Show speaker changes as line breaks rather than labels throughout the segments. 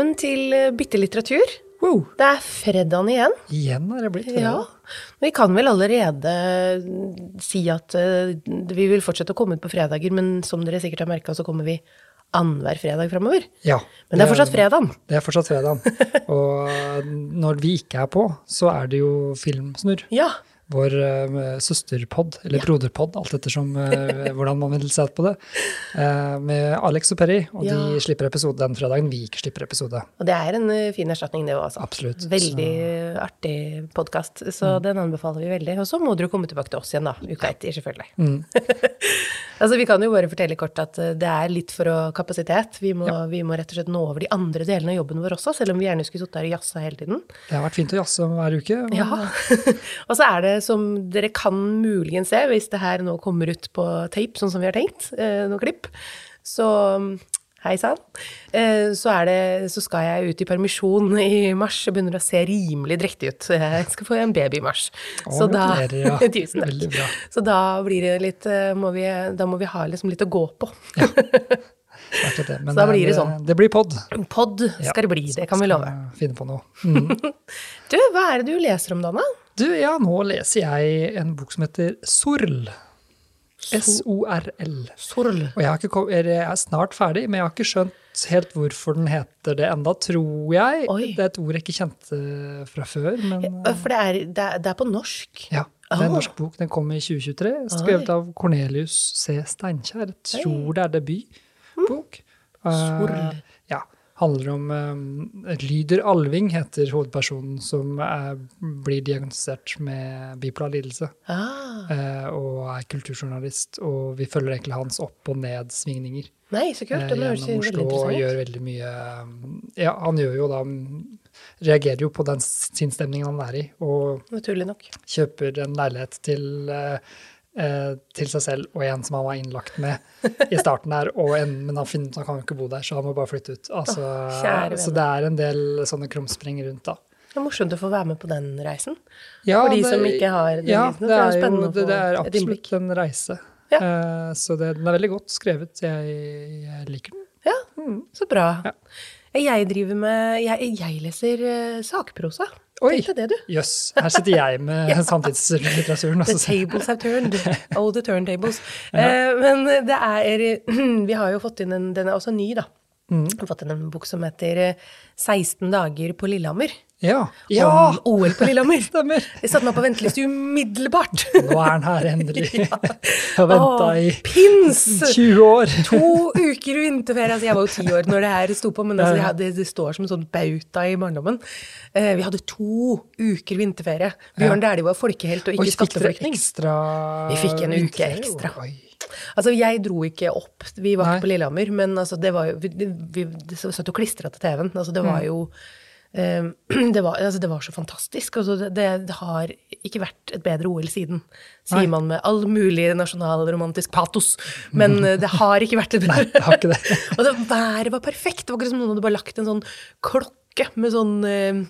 Velkommen til eh, Bitte litteratur.
Wow.
Det er fredagen igjen.
Igjen er det blitt
Ja. Vi kan vel allerede mm, si at eh, vi vil fortsette å komme ut på fredager, men som dere sikkert har merka, så kommer vi annenhver fredag framover.
Ja.
Men det er fortsatt fredagen.
Det er fortsatt fredag. Og når vi ikke er på, så er det jo Filmsnurr.
Ja.
Vår uh, søsterpod, eller broderpod, alt ettersom uh, hvordan man vil se på det. eh, med Alex og Perry, og
Ja.
de slipper episode den fredagen vi ikke slipper episode.
Og det er en eh, fin erstatning, det òg.
Absolutt.
Veldig artig podkast, så
Mm.
den anbefaler vi veldig. Og så må dere komme tilbake til oss igjen, da. Uka etter, selvfølgelig.
Mm.
altså, vi kan jo bare fortelle kort at eh, det er litt for å kapasitet. Vi må, vi må rett og slett nå over de andre delene av jobben vår også, selv om vi gjerne skulle sittet her og jazza hele tiden.
Det har vært fint å jazze hver uke. og-
Ja. og så er det som dere kan muligens se, hvis det her nå kommer ut på tape, sånn som vi har tenkt, eh, noen klipp, så Hei sann. Eh, så, så skal jeg ut i permisjon i mars og begynner å se rimelig drektig ut. Jeg skal få en baby i mars.
Å,
Så da,
ja.
Tusen takk. Så da blir det litt eh, må vi, Da må vi ha liksom litt å gå på.
Det det. Men
Så da blir det
eh,
sånn.
Det blir pod.
Pod skal det bli, det kan vi love.
Finne på noe. Mm.
Du, hva er det du leser om, Dana?
Du, ja, nå leser jeg en bok som heter Sorl. S-O-R-L.
Sorl.
Og jeg, har ikke, kom- jeg er snart ferdig, men jeg har ikke skjønt helt hvorfor den heter det enda, tror jeg.
Oi.
Det er et ord jeg ikke kjente fra før, men
Eh, For det er, det er, på norsk.
ja. Det er en
Ah.
norsk bok. Den kom i 2023, skrevet av Cornelius C. Steinkjer. Jeg tror det er debutbok.
Sorl.
Eh, ja. Handler om eh, Lyder Alving heter hovedpersonen som er, blir diagnostisert med bipolar lidelse.
Ah,
eh, og er kulturjournalist. Og vi følger egentlig hans opp- og nedsvingninger
nei, så kult.
eh,
Det høres
gjennom
veldig interessant ut.
gjør veldig mye um, Ja, han gjør jo da um, Reagerer jo på den sinnsstemningen han er i, og
Naturlig nok.
kjøper en leilighet til eh, til seg selv og en som han var innlagt med i starten der, og en, men han finner han kan jo ikke bo der, så han må bare flytte ut. Altså,
Åh,
så det er en del sånne krumspring rundt, da.
Det er morsomt å få være med på den reisen.
Ja,
For de
det-
som ikke har den
ja,
reisen,
det er, jo,
spennende å
det, det er absolutt en reise.
Ja.
Uh, så det, den er veldig godt skrevet. Jeg, jeg liker den.
Ja, så bra.
Ja.
Jeg driver med Jeg, jeg leser uh, sakprosa.
Oi. Jøss. Yes. Her sitter jeg med samtidslitteraturen.
The
altså.
tables have turned. Oh, the turntables. Eh, men det er Vi har jo fått inn en Den er også ny, da.
Mm.
Vi har fått inn en bok som heter eh, 16 dager på Lillehammer.
Ja! ja
Om OL på Lillehammer.
stemmer!
Jeg satte meg på venteliste umiddelbart.
Nå er den her endelig. Jeg har venta i
Pins!
20 år.
To uker vinterferie. Altså, jeg var jo ti år når det her sto på, men altså, det, hadde, det står som en sånn bauta i barndommen. Eh, vi hadde to uker vinterferie. Bjørn Dæhlie var folkehelt og ikke skatteflyktning. Vi fikk en uke ekstra.
Oi.
Altså, jeg dro ikke opp, vi var ikke på Lillehammer, men altså, det var jo Vi, vi, vi satt og klistra til TV-en. Altså, det
Mm.
var jo eh, det, var, altså, det var så fantastisk. Altså, det, det, har ikke vært et bedre OL siden, sier
Nei.
man med all mulig nasjonalromantisk patos. Men eh, det har ikke vært et bedre.
det har ikke det.
Og det, været var perfekt. Det var akkurat som noen hadde bare lagt en sånn klokke med sånn eh,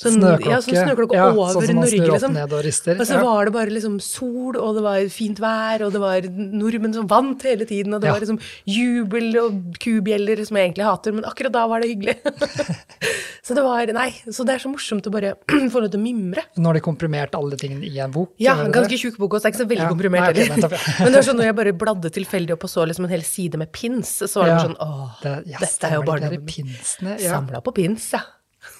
sånn,
Snøklokke.
Ja, sånn snøklokke
Ja,
over
sånn som man
Norge,
snur opp
liksom.
ned og rister.
Og så
Ja.
var det bare liksom sol, og det var fint vær, og det var nordmenn som vant hele tiden, og det
Ja.
var liksom jubel og kubjeller, som jeg egentlig hater, men akkurat da var det hyggelig. så det var Nei, så det er så morsomt å bare få lov til å mimre.
Nå har de komprimert alle tingene i en bok.
Ja,
en
ganske tjukk bok også, det er ikke så veldig
Ja,
komprimert heller.
nettopp.
Men det var sånn når jeg bare bladde tilfeldig opp og så liksom en hel side med pins, så var det sånn åh,
Det, yes,
dette er jo barndommen
pinsene. Ja.
Samla på pins, ja.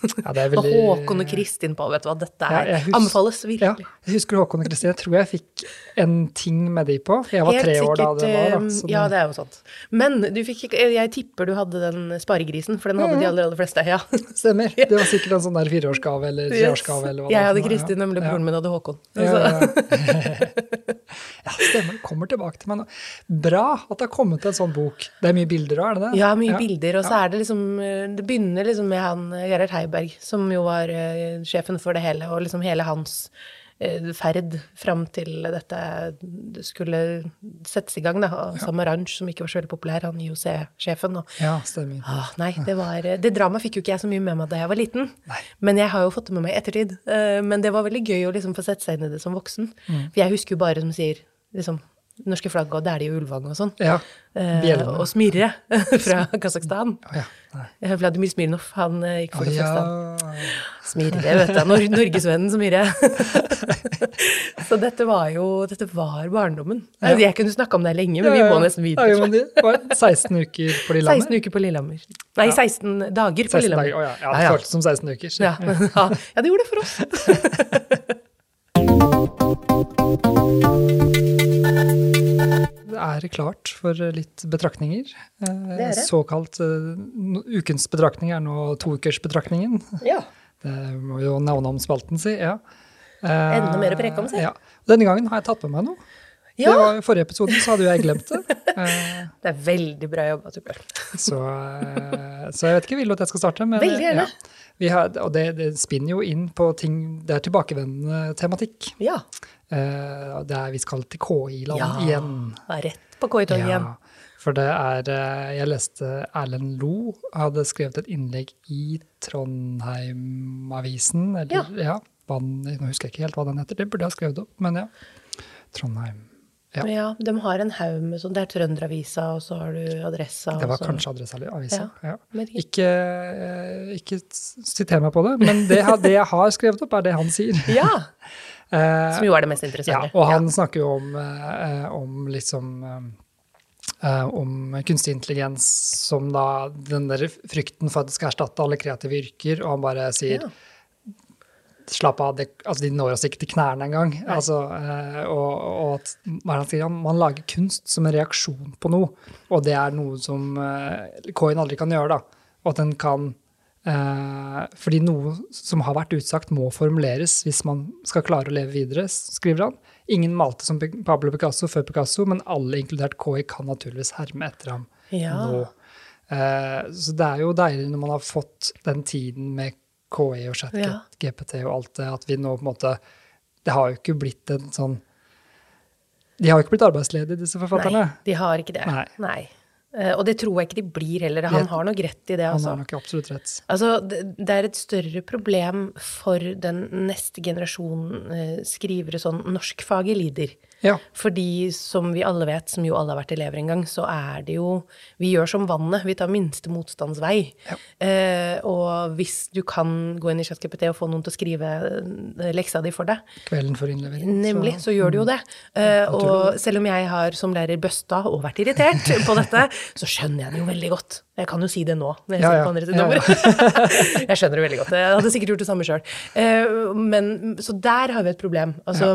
Ja, er
Og
veldig-
Håkon og Kristin på, vet du hva, dette er
ja, husker...
anbefales
Ja,
virkelig.
jeg husker Håkon og Kristin. Jeg tror jeg fikk en ting med de på. Jeg var
Helt
tre år da det var. Da,
eh, ja,
det-
er jo sant. Men du fikk Jeg tipper du hadde den sparegrisen, for den hadde de aller, aller fleste. Ja.
Stemmer. Det var sikkert en sånn der fireårsgave eller treårsgave. eller hva det
Jeg hadde Kristin,
ja.
nemlig
Ja.
broren min hadde Håkon.
Ja,
Så-
ja, ja. ja, stemmer. Det kommer tilbake til meg nå. Bra at det har kommet en sånn bok. Det er mye bilder òg, er det det?
Ja, mye bilder. Og så er det liksom eh, Det begynner liksom med han eh, Gerhard Heiberg, som jo var uh, sjefen for det hele, og liksom hele hans uh, ferd fram til dette skulle settes i gang, da. Og Sam Orange, som ikke var så veldig populær, han IOC-sjefen.
Ja, stemmer.
Ah, nei, det var Det dramaet fikk jo ikke jeg så mye med meg da jeg var liten.
Nei.
Men jeg har jo fått det med meg i ettertid. Uh, Men det var veldig gøy å liksom få sette seg inn i det som voksen.
Mm.
For jeg husker jo bare, som sier, liksom norske flagget og det jo Ulvang og sånn.
Ja.
Eh, og Smirre fra Kasakhstan.
Å ja.
Eh, Vladimir Smirnov, han eh, gikk for
ja.
Kasakhstan. Smirre, vet du. Nor Norgesvennen Smirre. så dette var jo Dette var barndommen.
Ja.
Jeg kunne snakka om det lenge, men vi må nesten
Ja,
videre.
men det var 16 uker på Lillehammer.
16 uker på Lillehammer. Nei, 16 dager på
16
Lillehammer.
dager. Å ja, ja, det
Ja, ja.
føltes som 16 uker.
Ja, ja, ja, det gjorde det for oss.
Er klart for litt betraktninger. Eh,
Det det.
Såkalt uh, ukens betraktning er nå toukersbetraktningen.
Ja.
Det må jo navne om spalten si, ja. Eh,
Enda mer å preke om, si.
Ja. Denne gangen har jeg tatt med meg noe.
Ja.
Det var I forrige episode så hadde jo jeg glemt det. Eh,
Det er veldig bra jobba, Torbjørn.
så, eh, så jeg vet ikke, vil du at jeg skal starte? Men,
Veldig gjerne.
Ja. Vi har, og det, det spinner jo inn på ting Det er tilbakevendende tematikk.
Ja.
Eh, det er, vi skal til KI-land
Ja.
igjen.
Ja, Rett på KI-toget igjen.
For det er eh, Jeg leste Erlend Lo hadde skrevet et innlegg i Trondheim-avisen. Eller, ja. ja den- nå husker jeg ikke helt hva den heter, det burde jeg ha skrevet opp, men ja. Trondheim. Ja.
Ja. de har en haug med sånn Det er Trønderavisa, og så har du Adressa.
Det var
så-
kanskje Adresseavisa. Ja.
ja. ikke-
Ikke, eh, ikke siter meg på det, men det, det jeg har skrevet opp, er det han sier.
Ja!
Eh,
Som jo er det mest
Ja,
interessante.
og han snakker jo om, eh, om liksom eh, om kunstig intelligens som da den der frykten for at det skal erstatte alle kreative yrker, og han bare sier
Ja.
slapp av, det, altså de når oss ikke til knærne engang. Altså, og, og at hva han sier, man lager kunst som en reaksjon på noe, og det er noe som coin aldri kan gjøre, da. Og at den kan Fordi noe som har vært utsagt, må formuleres hvis man skal klare å leve videre, skriver han. Ingen malte som Pablo Picasso før Picasso, men alle, inkludert KI, kan naturligvis herme etter ham
Ja.
nå. Eh, så det er jo deilig når man har fått den tiden med KI og chat
Ja.
GPT og alt det, at vi nå på en måte Det har jo ikke blitt en sånn De har jo ikke blitt arbeidsledige, disse forfatterne.
Nei, de har ikke det.
Nei.
Eh, og det tror jeg ikke de blir heller. Han har nok rett i det,
Han
altså.
har nok absolutt rett.
Altså, det, det er et større problem for den neste generasjonen eh, skrivere sånn norskfaget lider.
Ja.
Fordi som vi alle vet, som jo alle har vært elever en gang, så er det jo Vi gjør som vannet, vi tar minste motstands vei.
Ja.
Eh, og hvis du kan gå inn i ChatGPT og få noen til å skrive eh, leksa di for deg,
Kvelden for innlevering.
Nemlig, så gjør du jo det. Eh, og selv om jeg har som lærer bøsta og vært irritert på dette, så skjønner jeg det jo veldig godt. Jeg kan jo si det nå, når jeg
Ja,
sitter
ja.
på andre
Ja, ja.
Jeg skjønner det veldig godt. Jeg hadde sikkert gjort det samme sjøl. Eh, så der har vi et problem. Altså,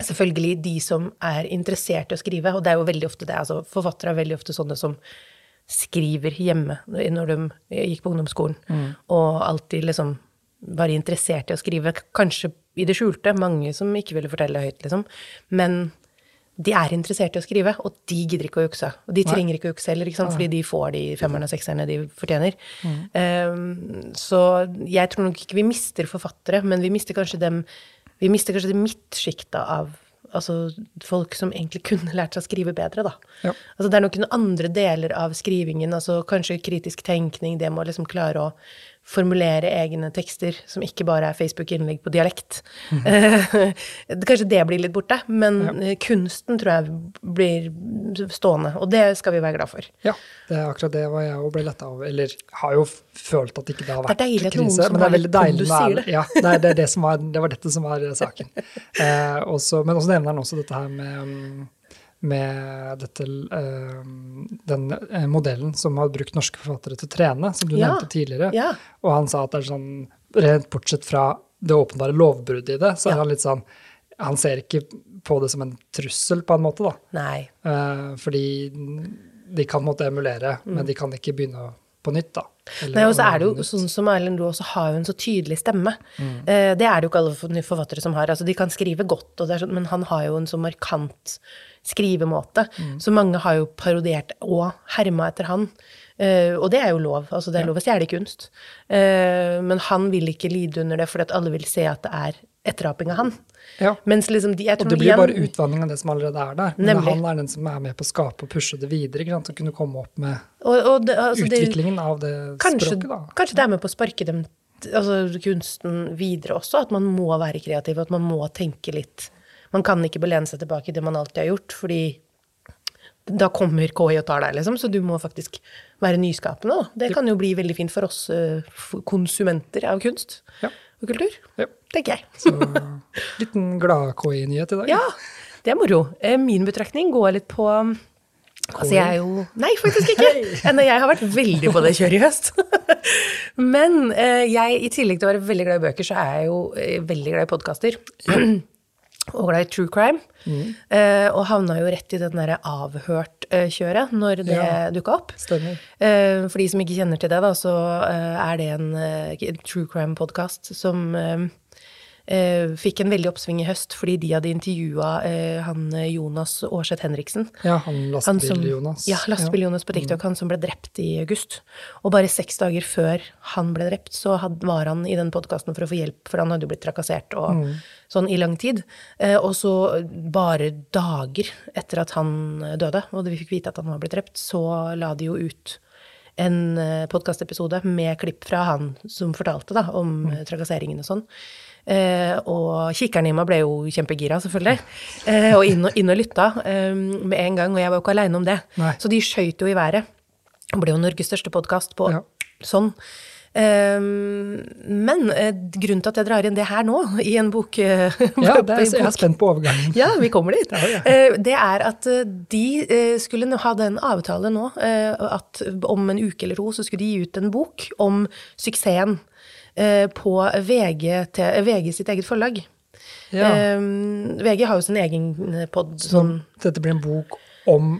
Selvfølgelig de som er interessert i å skrive, og det er jo veldig ofte det. altså Forfattere er veldig ofte sånne som skriver hjemme når de gikk på ungdomsskolen,
Mm.
og alltid liksom var interessert i å skrive, kanskje i det skjulte, mange som ikke ville fortelle høyt, liksom. Men de er interessert i å skrive, og de gidder ikke å jukse. Og de trenger ikke å jukse heller, ikke sant? fordi de får de femmerne og sekserne de fortjener.
Mm.
Um, så jeg tror nok ikke vi mister forfattere, men vi mister kanskje dem Vi mister kanskje det midtsjiktet av altså, folk som egentlig kunne lært seg å skrive bedre, da.
Ja.
Altså, det er noen andre deler av skrivingen, altså kanskje kritisk tenkning, det med å liksom klare å formulere egne tekster som ikke bare er Facebook-innlegg på dialekt. Eh, kanskje det blir litt borte, men ja. kunsten tror jeg blir stående, og det skal vi være glad for.
Ja, det er akkurat det var jeg òg ble letta over. Eller har jo følt at ikke det har
Det er
vært
at noen
krise. Men det
har
er veldig deilig når det er- Ja, det, er, det, er det, som var, det var dette som var eh, saken. Eh, også, men også nevner han også dette her med, mm, med dette, eh, den eh, modellen som har brukt norske forfattere til å trene, som du
Ja.
nevnte tidligere.
Ja.
Og han sa at det er sånn, rent bortsett fra det åpenbare lovbruddet i det, så er
Ja.
han litt sånn Han ser ikke på det som en trussel, på en måte, da.
Nei.
Eh, fordi de kan måte emulere, men de kan ikke begynne på nytt, da. Eller
Mm. Nei, og så er det jo sånn som Erlend Loe også har jo en så tydelig stemme.
Mm.
Eh, det er det jo ikke alle forfattere som har. Altså, de kan skrive godt, er sånn, men han har jo en så markant skrivemåte.
Mm.
Så mange har jo parodiert og herma etter han. Uh, og det er jo lov. Altså, det er lov å stjele kunst. Uh, men han vil ikke lide under det, fordi at alle vil se at det er etteraping av han.
Ja.
Mens liksom de,
Og det blir
igjen-
bare utvanning av det som allerede er der. Men
Nemlig.
han er den som er med på å skape og pushe det videre. Ikke sant? Og kunne komme opp med
og, og det, altså, det,
utviklingen av det
Kanskje,
språket, da.
kanskje det er med på å sparke dem, altså kunsten videre også, at man må være kreativ, at man må tenke litt. Man kan ikke belene seg tilbake i det man alltid har gjort, fordi da kommer KI og tar deg, liksom. Så du må faktisk være nyskapende. Da. Det kan jo bli veldig fint for oss eh, konsumenter av kunst
Ja.
og kultur,
Ja.
tenker jeg.
Så liten glad-KI-nyhet i dag.
Ja, det er moro. Eh, Min betraktning går litt på Altså, jeg er jo Nei, faktisk ikke! Jeg har vært veldig på det kjøret i høst. Men eh, jeg, i tillegg til å være veldig glad i bøker, så er jeg jo veldig glad i podkaster. Og glad i true crime. Eh, og havna jo rett i den derre avhørt-kjøret når det
Ja.
dukka opp.
Stemmer.
Eh, For de som ikke kjenner til det, da, så eh, er det en eh, true crime-podkast som eh, eh, fikk en veldig oppsving i høst fordi de hadde intervjua han eh, Jonas Aarseth Henriksen.
Ja, han Lastebil-Jonas.
Ja, Lastebil-Jonas på TikTok, han som ble drept i august. Og bare seks dager før han ble drept, så var han i den podkasten for å få hjelp, for han hadde jo blitt trakassert og sånn i lang tid. Eh, og så bare dager etter at han eh, døde, og vi fikk vite at han var blitt drept, så la de jo ut en podkastepisode med klipp fra han som fortalte da, om mm. trakasseringen og sånn. Eh, og kikkeren i meg ble jo kjempegira, selvfølgelig. Eh, og inn og, inn og lytta eh, med en gang. Og jeg var jo ikke aleine om det.
Nei.
Så de skøyt jo i været. Det ble jo Norges største podkast på
Ja.
sånn. Eh, men eh, grunnen til at jeg drar inn det her nå, i en bok eh,
Ja, er, jeg er spent på overgangen.
ja, vi kommer dit.
Ja, ja.
Det er at de skulle ha den avtale nå, at om en uke eller to så skulle de gi ut en bok om suksessen på VG, til, VG sitt eget forlag.
Ja.
Eh, VG har jo sin egen pod, sånn
Dette blir en bok om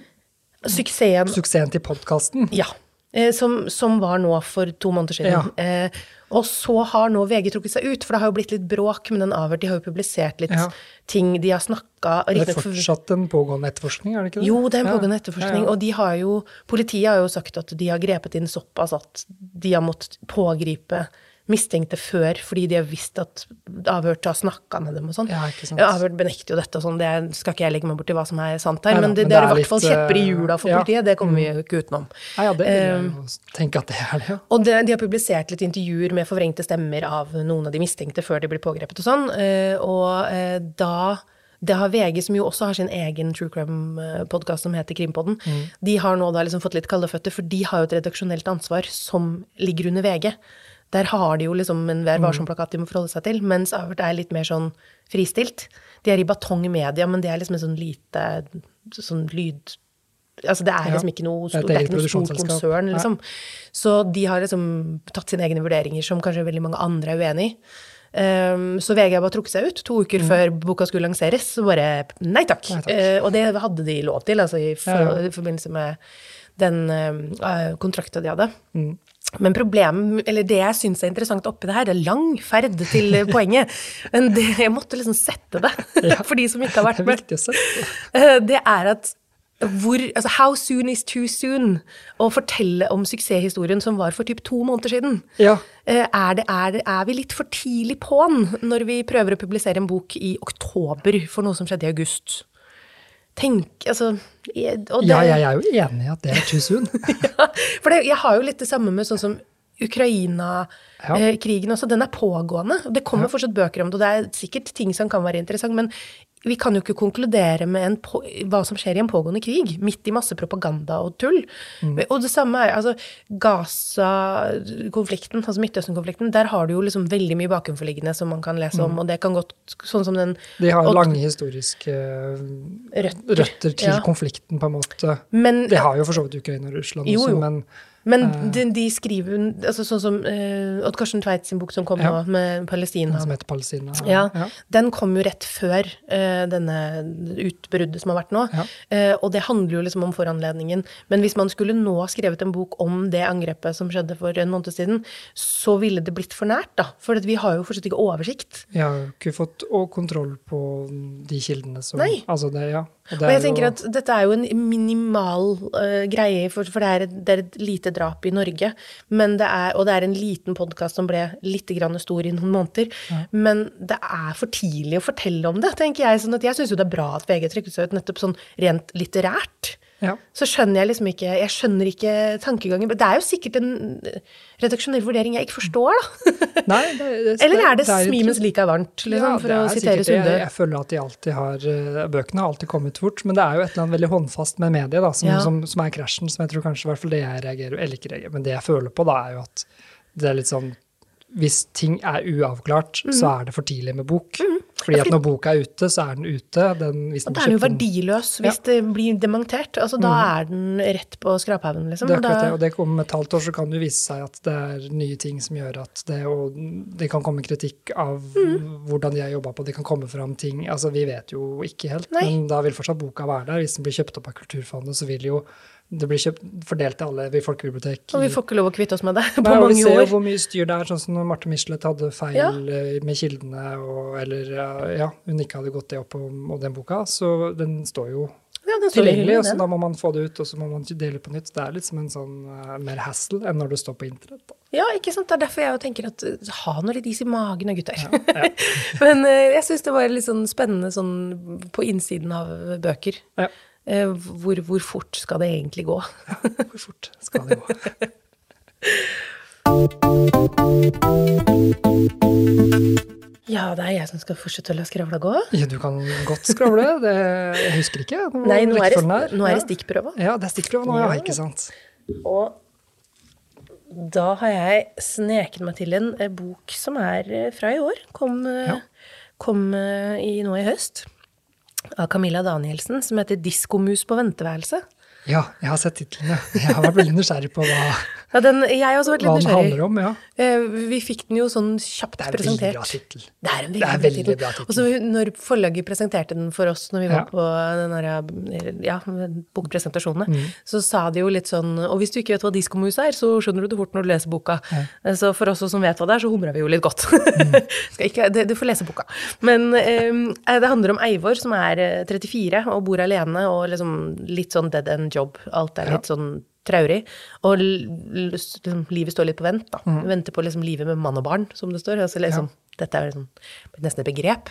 Suksessen
suksessen til podkasten.
Ja. Eh, som, som var nå for to måneder siden.
Ja.
Eh, og så har nå VG trukket seg ut, for det har jo blitt litt bråk med den avhørt. De har jo publisert litt
Ja.
ting. De har snakka
Det er fortsatt en pågående etterforskning, er det ikke det?
Jo, det er en pågående etterforskning. Og de har jo, politiet har jo sagt at de har grepet inn såpass at de har måttet pågripe mistenkte før, fordi de har visst at avhørt har snakka med dem og sånn.
Ja.
Ja, avhørt benekter jo dette og sånn, det skal ikke jeg legge meg borti hva som er sant her,
Neida,
men det,
men
det er i
er
hvert fall kjepper i
eh,
hjula for
ja.
politiet, det kommer vi jo ikke utenom.
Ja, ja, det vil jeg
Eh,
jo tenke at det er det, ja.
Og det, de har publisert litt intervjuer med forvrengte stemmer av noen av de mistenkte før de blir pågrepet og sånn. eh, Og da det har VG, som jo også har sin egen true crime-podkast som heter Krimpodden, de har nå da liksom fått litt kalde føtter, for de har jo et redaksjonelt ansvar som ligger under VG. Der har de jo liksom en Vær varsom-plakat de må forholde seg til, mens Avert er litt mer sånn fristilt. De er i batong media, men det er liksom en sånn lite sånn lyd... Altså det er liksom ikke noe
et
det er ikke noe stort konsern, liksom. Så de har liksom tatt sine egne vurderinger som kanskje veldig mange andre er uenig i. Um, så VG har bare trukket seg ut to uker før boka skulle lanseres. Så bare nei takk.
Mm. Nei takk.
Uh, og det hadde de lov til, altså i, for,
Ja, ja.
i forbindelse med den uh, kontrakta de hadde.
Mm.
Men problemet, eller det jeg syns er interessant oppi det her, det er lang ferd til poenget. Men det, jeg måtte liksom sette det, for de som ikke har vært med. Eh, det er at hvor, altså How soon is too soon? Å fortelle om suksesshistorien som var for typ to måneder siden.
Ja.
Eh, Er, det, er, det, er vi litt for tidlig på'n når vi prøver å publisere en bok i oktober for noe som skjedde i august? Tenk, altså jeg- det,
ja, jeg er jo enig i at det er too soon.
For det, jeg har jo litt det samme med sånn som Ukraina-krigen også. Den er pågående. og Det kommer fortsatt bøker om det, og det er sikkert ting som kan være interessant, men vi kan jo ikke konkludere med en på, hva som skjer i en pågående krig, midt i masse propaganda og tull. Og det samme er altså Gaza-konflikten, altså Midtøsten-konflikten, der har du jo liksom veldig mye bakenforliggende som man kan lese om, og det kan godt Sånn som den
De har
og-
lange historiske
Røtter.
røtter til
Ja.
konflikten, på en måte.
Men
Det har jo for så vidt Ukraina og Russland
Jo,
også, men
Men de, de skriver altså Sånn som uh, Odd Karsten Tveit sin bok som kom
Ja.
nå, med Palestina.
som heter Palestina.
Ja, Den kom jo rett før uh, denne utbruddet som har vært nå.
Ja.
Eh, og det handler jo liksom om foranledningen. Men hvis man skulle nå skrevet en bok om det angrepet som skjedde for en måned siden, så ville det blitt for nært, da. For vi har jo fortsatt ikke oversikt.
Vi har jo ikke fått kontroll på de kildene som
Nei.
Altså det, ja. Og
Og jeg
er
tenker at dette er jo en minimal uh, greie, for, for det, er et, det er et lite drap i Norge. Men det er, og det er en liten podkast som ble litt grann stor i noen måneder. Men det er for tidlig å fortelle om det, tenker jeg. Sånn at jeg syns jo det er bra at VG trekker seg ut nettopp sånn rent litterært.
Ja.
så skjønner jeg liksom ikke Jeg skjønner ikke tankegangen. Det er jo sikkert en redaksjonell vurdering jeg ikke forstår, da.
Nei, det, det,
Eller er det
det
'smi mens like er varmt, liksom, for å
er
sitere. Sunde?
Jeg, jeg føler at de alltid har eh, Bøkene har alltid kommet fort, men det er jo et eller annet veldig håndfast med mediet da, som,
Ja.
som, som er krasjen, som jeg tror kanskje i hvert fall det jeg reagerer Eller ikke reagerer, men det jeg føler på, da, er jo at det er litt sånn Hvis ting er uavklart, så er det for tidlig med bok. Fordi at når boka er ute, så er den ute. Den,
Og da er den jo verdiløs hvis det blir dementert. Altså, Da er den rett på skraphaugen, liksom.
Det er akkurat det, og det om et halvt år så kan det vise seg at det er nye ting som gjør at det, og det kan komme kritikk av
Mm.
hvordan de har jobba på, det kan komme fram ting altså Vi vet jo ikke helt,
Nei.
men da vil fortsatt boka være der. Hvis den blir kjøpt opp av Kulturfondet, så vil jo det blir kjøpt, fordelt til alle ved folkebibliotek.
og vi får ikke lov å kvitte oss med det på
Nei, år. vi ser jo hvor mye styr det er, sånn som når Marte Michelet hadde feil
Ja.
eh, med kildene, og, eller eh, ja, hun ikke hadde gått det opp om, om den boka. Så den står jo
Ja,
tilgjengelig, og så da må man få det ut, og så må man dele på nytt. Det er litt som en sånn uh, mer hassle enn når det står på internett. Da.
Ja, ikke sant. Det er derfor jeg tenker at uh, ha nå litt is i magen da, gutter.
Ja.
Men uh, jeg syns det var litt sånn spennende sånn på innsiden av bøker.
Ja.
Eh, hvor, hvor fort skal det egentlig gå?
Hvor fort skal det gå?
Ja, det er jeg som skal fortsette å la skravla gå.
Ja, du kan godt skravle. Det, jeg husker ikke
Nei, nå er det, nå er det
Ja.
stikkprøva.
Ja, det er stikkprøve nå, ja.
Ja.
Ikke sant.
Og da har jeg sneket meg til en eh, bok som er eh, fra i år. Kom,
Ja.
kom i, nå i høst. Av Camilla Danielsen, som heter 'Diskomus på venteværelse'.
Ja, jeg har sett tittelen, ja. Jeg har vært veldig nysgjerrig på hva,
Ja, den,
hva den handler om. ja.
Eh, Vi fikk den jo sånn kjapt presentert.
Det er en veldig.
Det er en veldig, bra tittel. Og så når forlaget presenterte den for oss når vi var
Ja.
på den der, ja, bokpresentasjonene,
Mm.
så sa de jo litt sånn Og hvis du ikke vet hva diskomus er, så skjønner du det fort når du leser boka. Eh, Så for oss som vet hva det er, så humra vi jo litt godt.
Mm.
Ikke, det, du får lese boka. Men eh, det handler om Eivor som er eh, 34 og bor alene og liksom litt sånn dead end job. Alt er litt sånn traurig. Og liksom, livet står litt på vent, da.
Mm.
Venter på liksom livet med mann og barn, som det står. Altså, liksom, Dette er liksom nesten et begrep.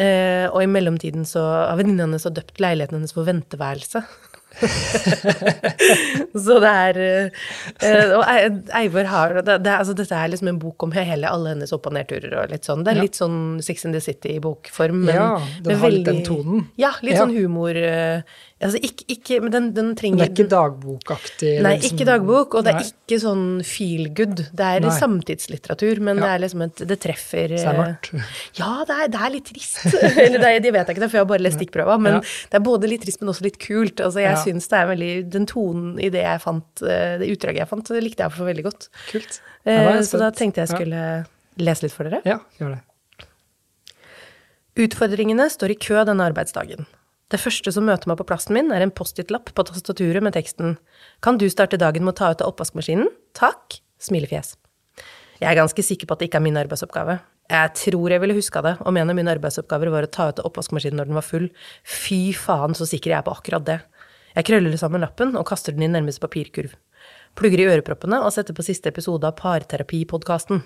Eh, og i mellomtiden så har venninna hennes døpt leiligheten hennes for venteværelse. så det er eh, Og Eivor har det, det, altså, Dette er liksom en bok om hele, alle hennes opp- og nedturer og litt sånn. Det er
Ja.
litt sånn Six in the City-bokform, Men,
Ja, den
har
har litt den tonen.
Ja, litt
Ja.
sånn humor. eh, altså ikke, ikke Men den, den trenger
det er ikke dagbokaktig?
Nei,
liksom-
ikke dagbok, og det er
Nei.
ikke sånn feel good. Det er
Nei.
samtidslitteratur, men
Ja.
det er liksom et Det treffer
Så det er
eh,
mørkt.
Ja, det er, det er litt trist. Eller det, er- det vet jeg ikke, for jeg har bare lest stikkprøva, men
Ja.
det er både litt trist, men også litt kult. Altså, jeg
Ja.
Synes det er veldig Den tonen i det jeg fant, eh, det utdraget jeg fant, det likte jeg for veldig godt.
Kult.
Eh, Så da tenkte jeg
Ja.
skulle lese litt for dere.
Ja, gjør det.
Utfordringene står i kø denne arbeidsdagen. Det første som møter meg på plassen min, er en Post-It-lapp på tastaturet med teksten Kan du starte dagen med å ta ut av oppvaskmaskinen? Takk. Smilefjes. Jeg er ganske sikker på at det ikke er min arbeidsoppgave. Jeg tror jeg ville huska det om en av mine arbeidsoppgaver var å ta ut av oppvaskmaskinen når den var full. Fy faen, så sikker jeg er på akkurat det. Jeg krøller sammen lappen og kaster den i nærmeste papirkurv. Plugger i øreproppene og setter på siste episode av Parterapipodkasten.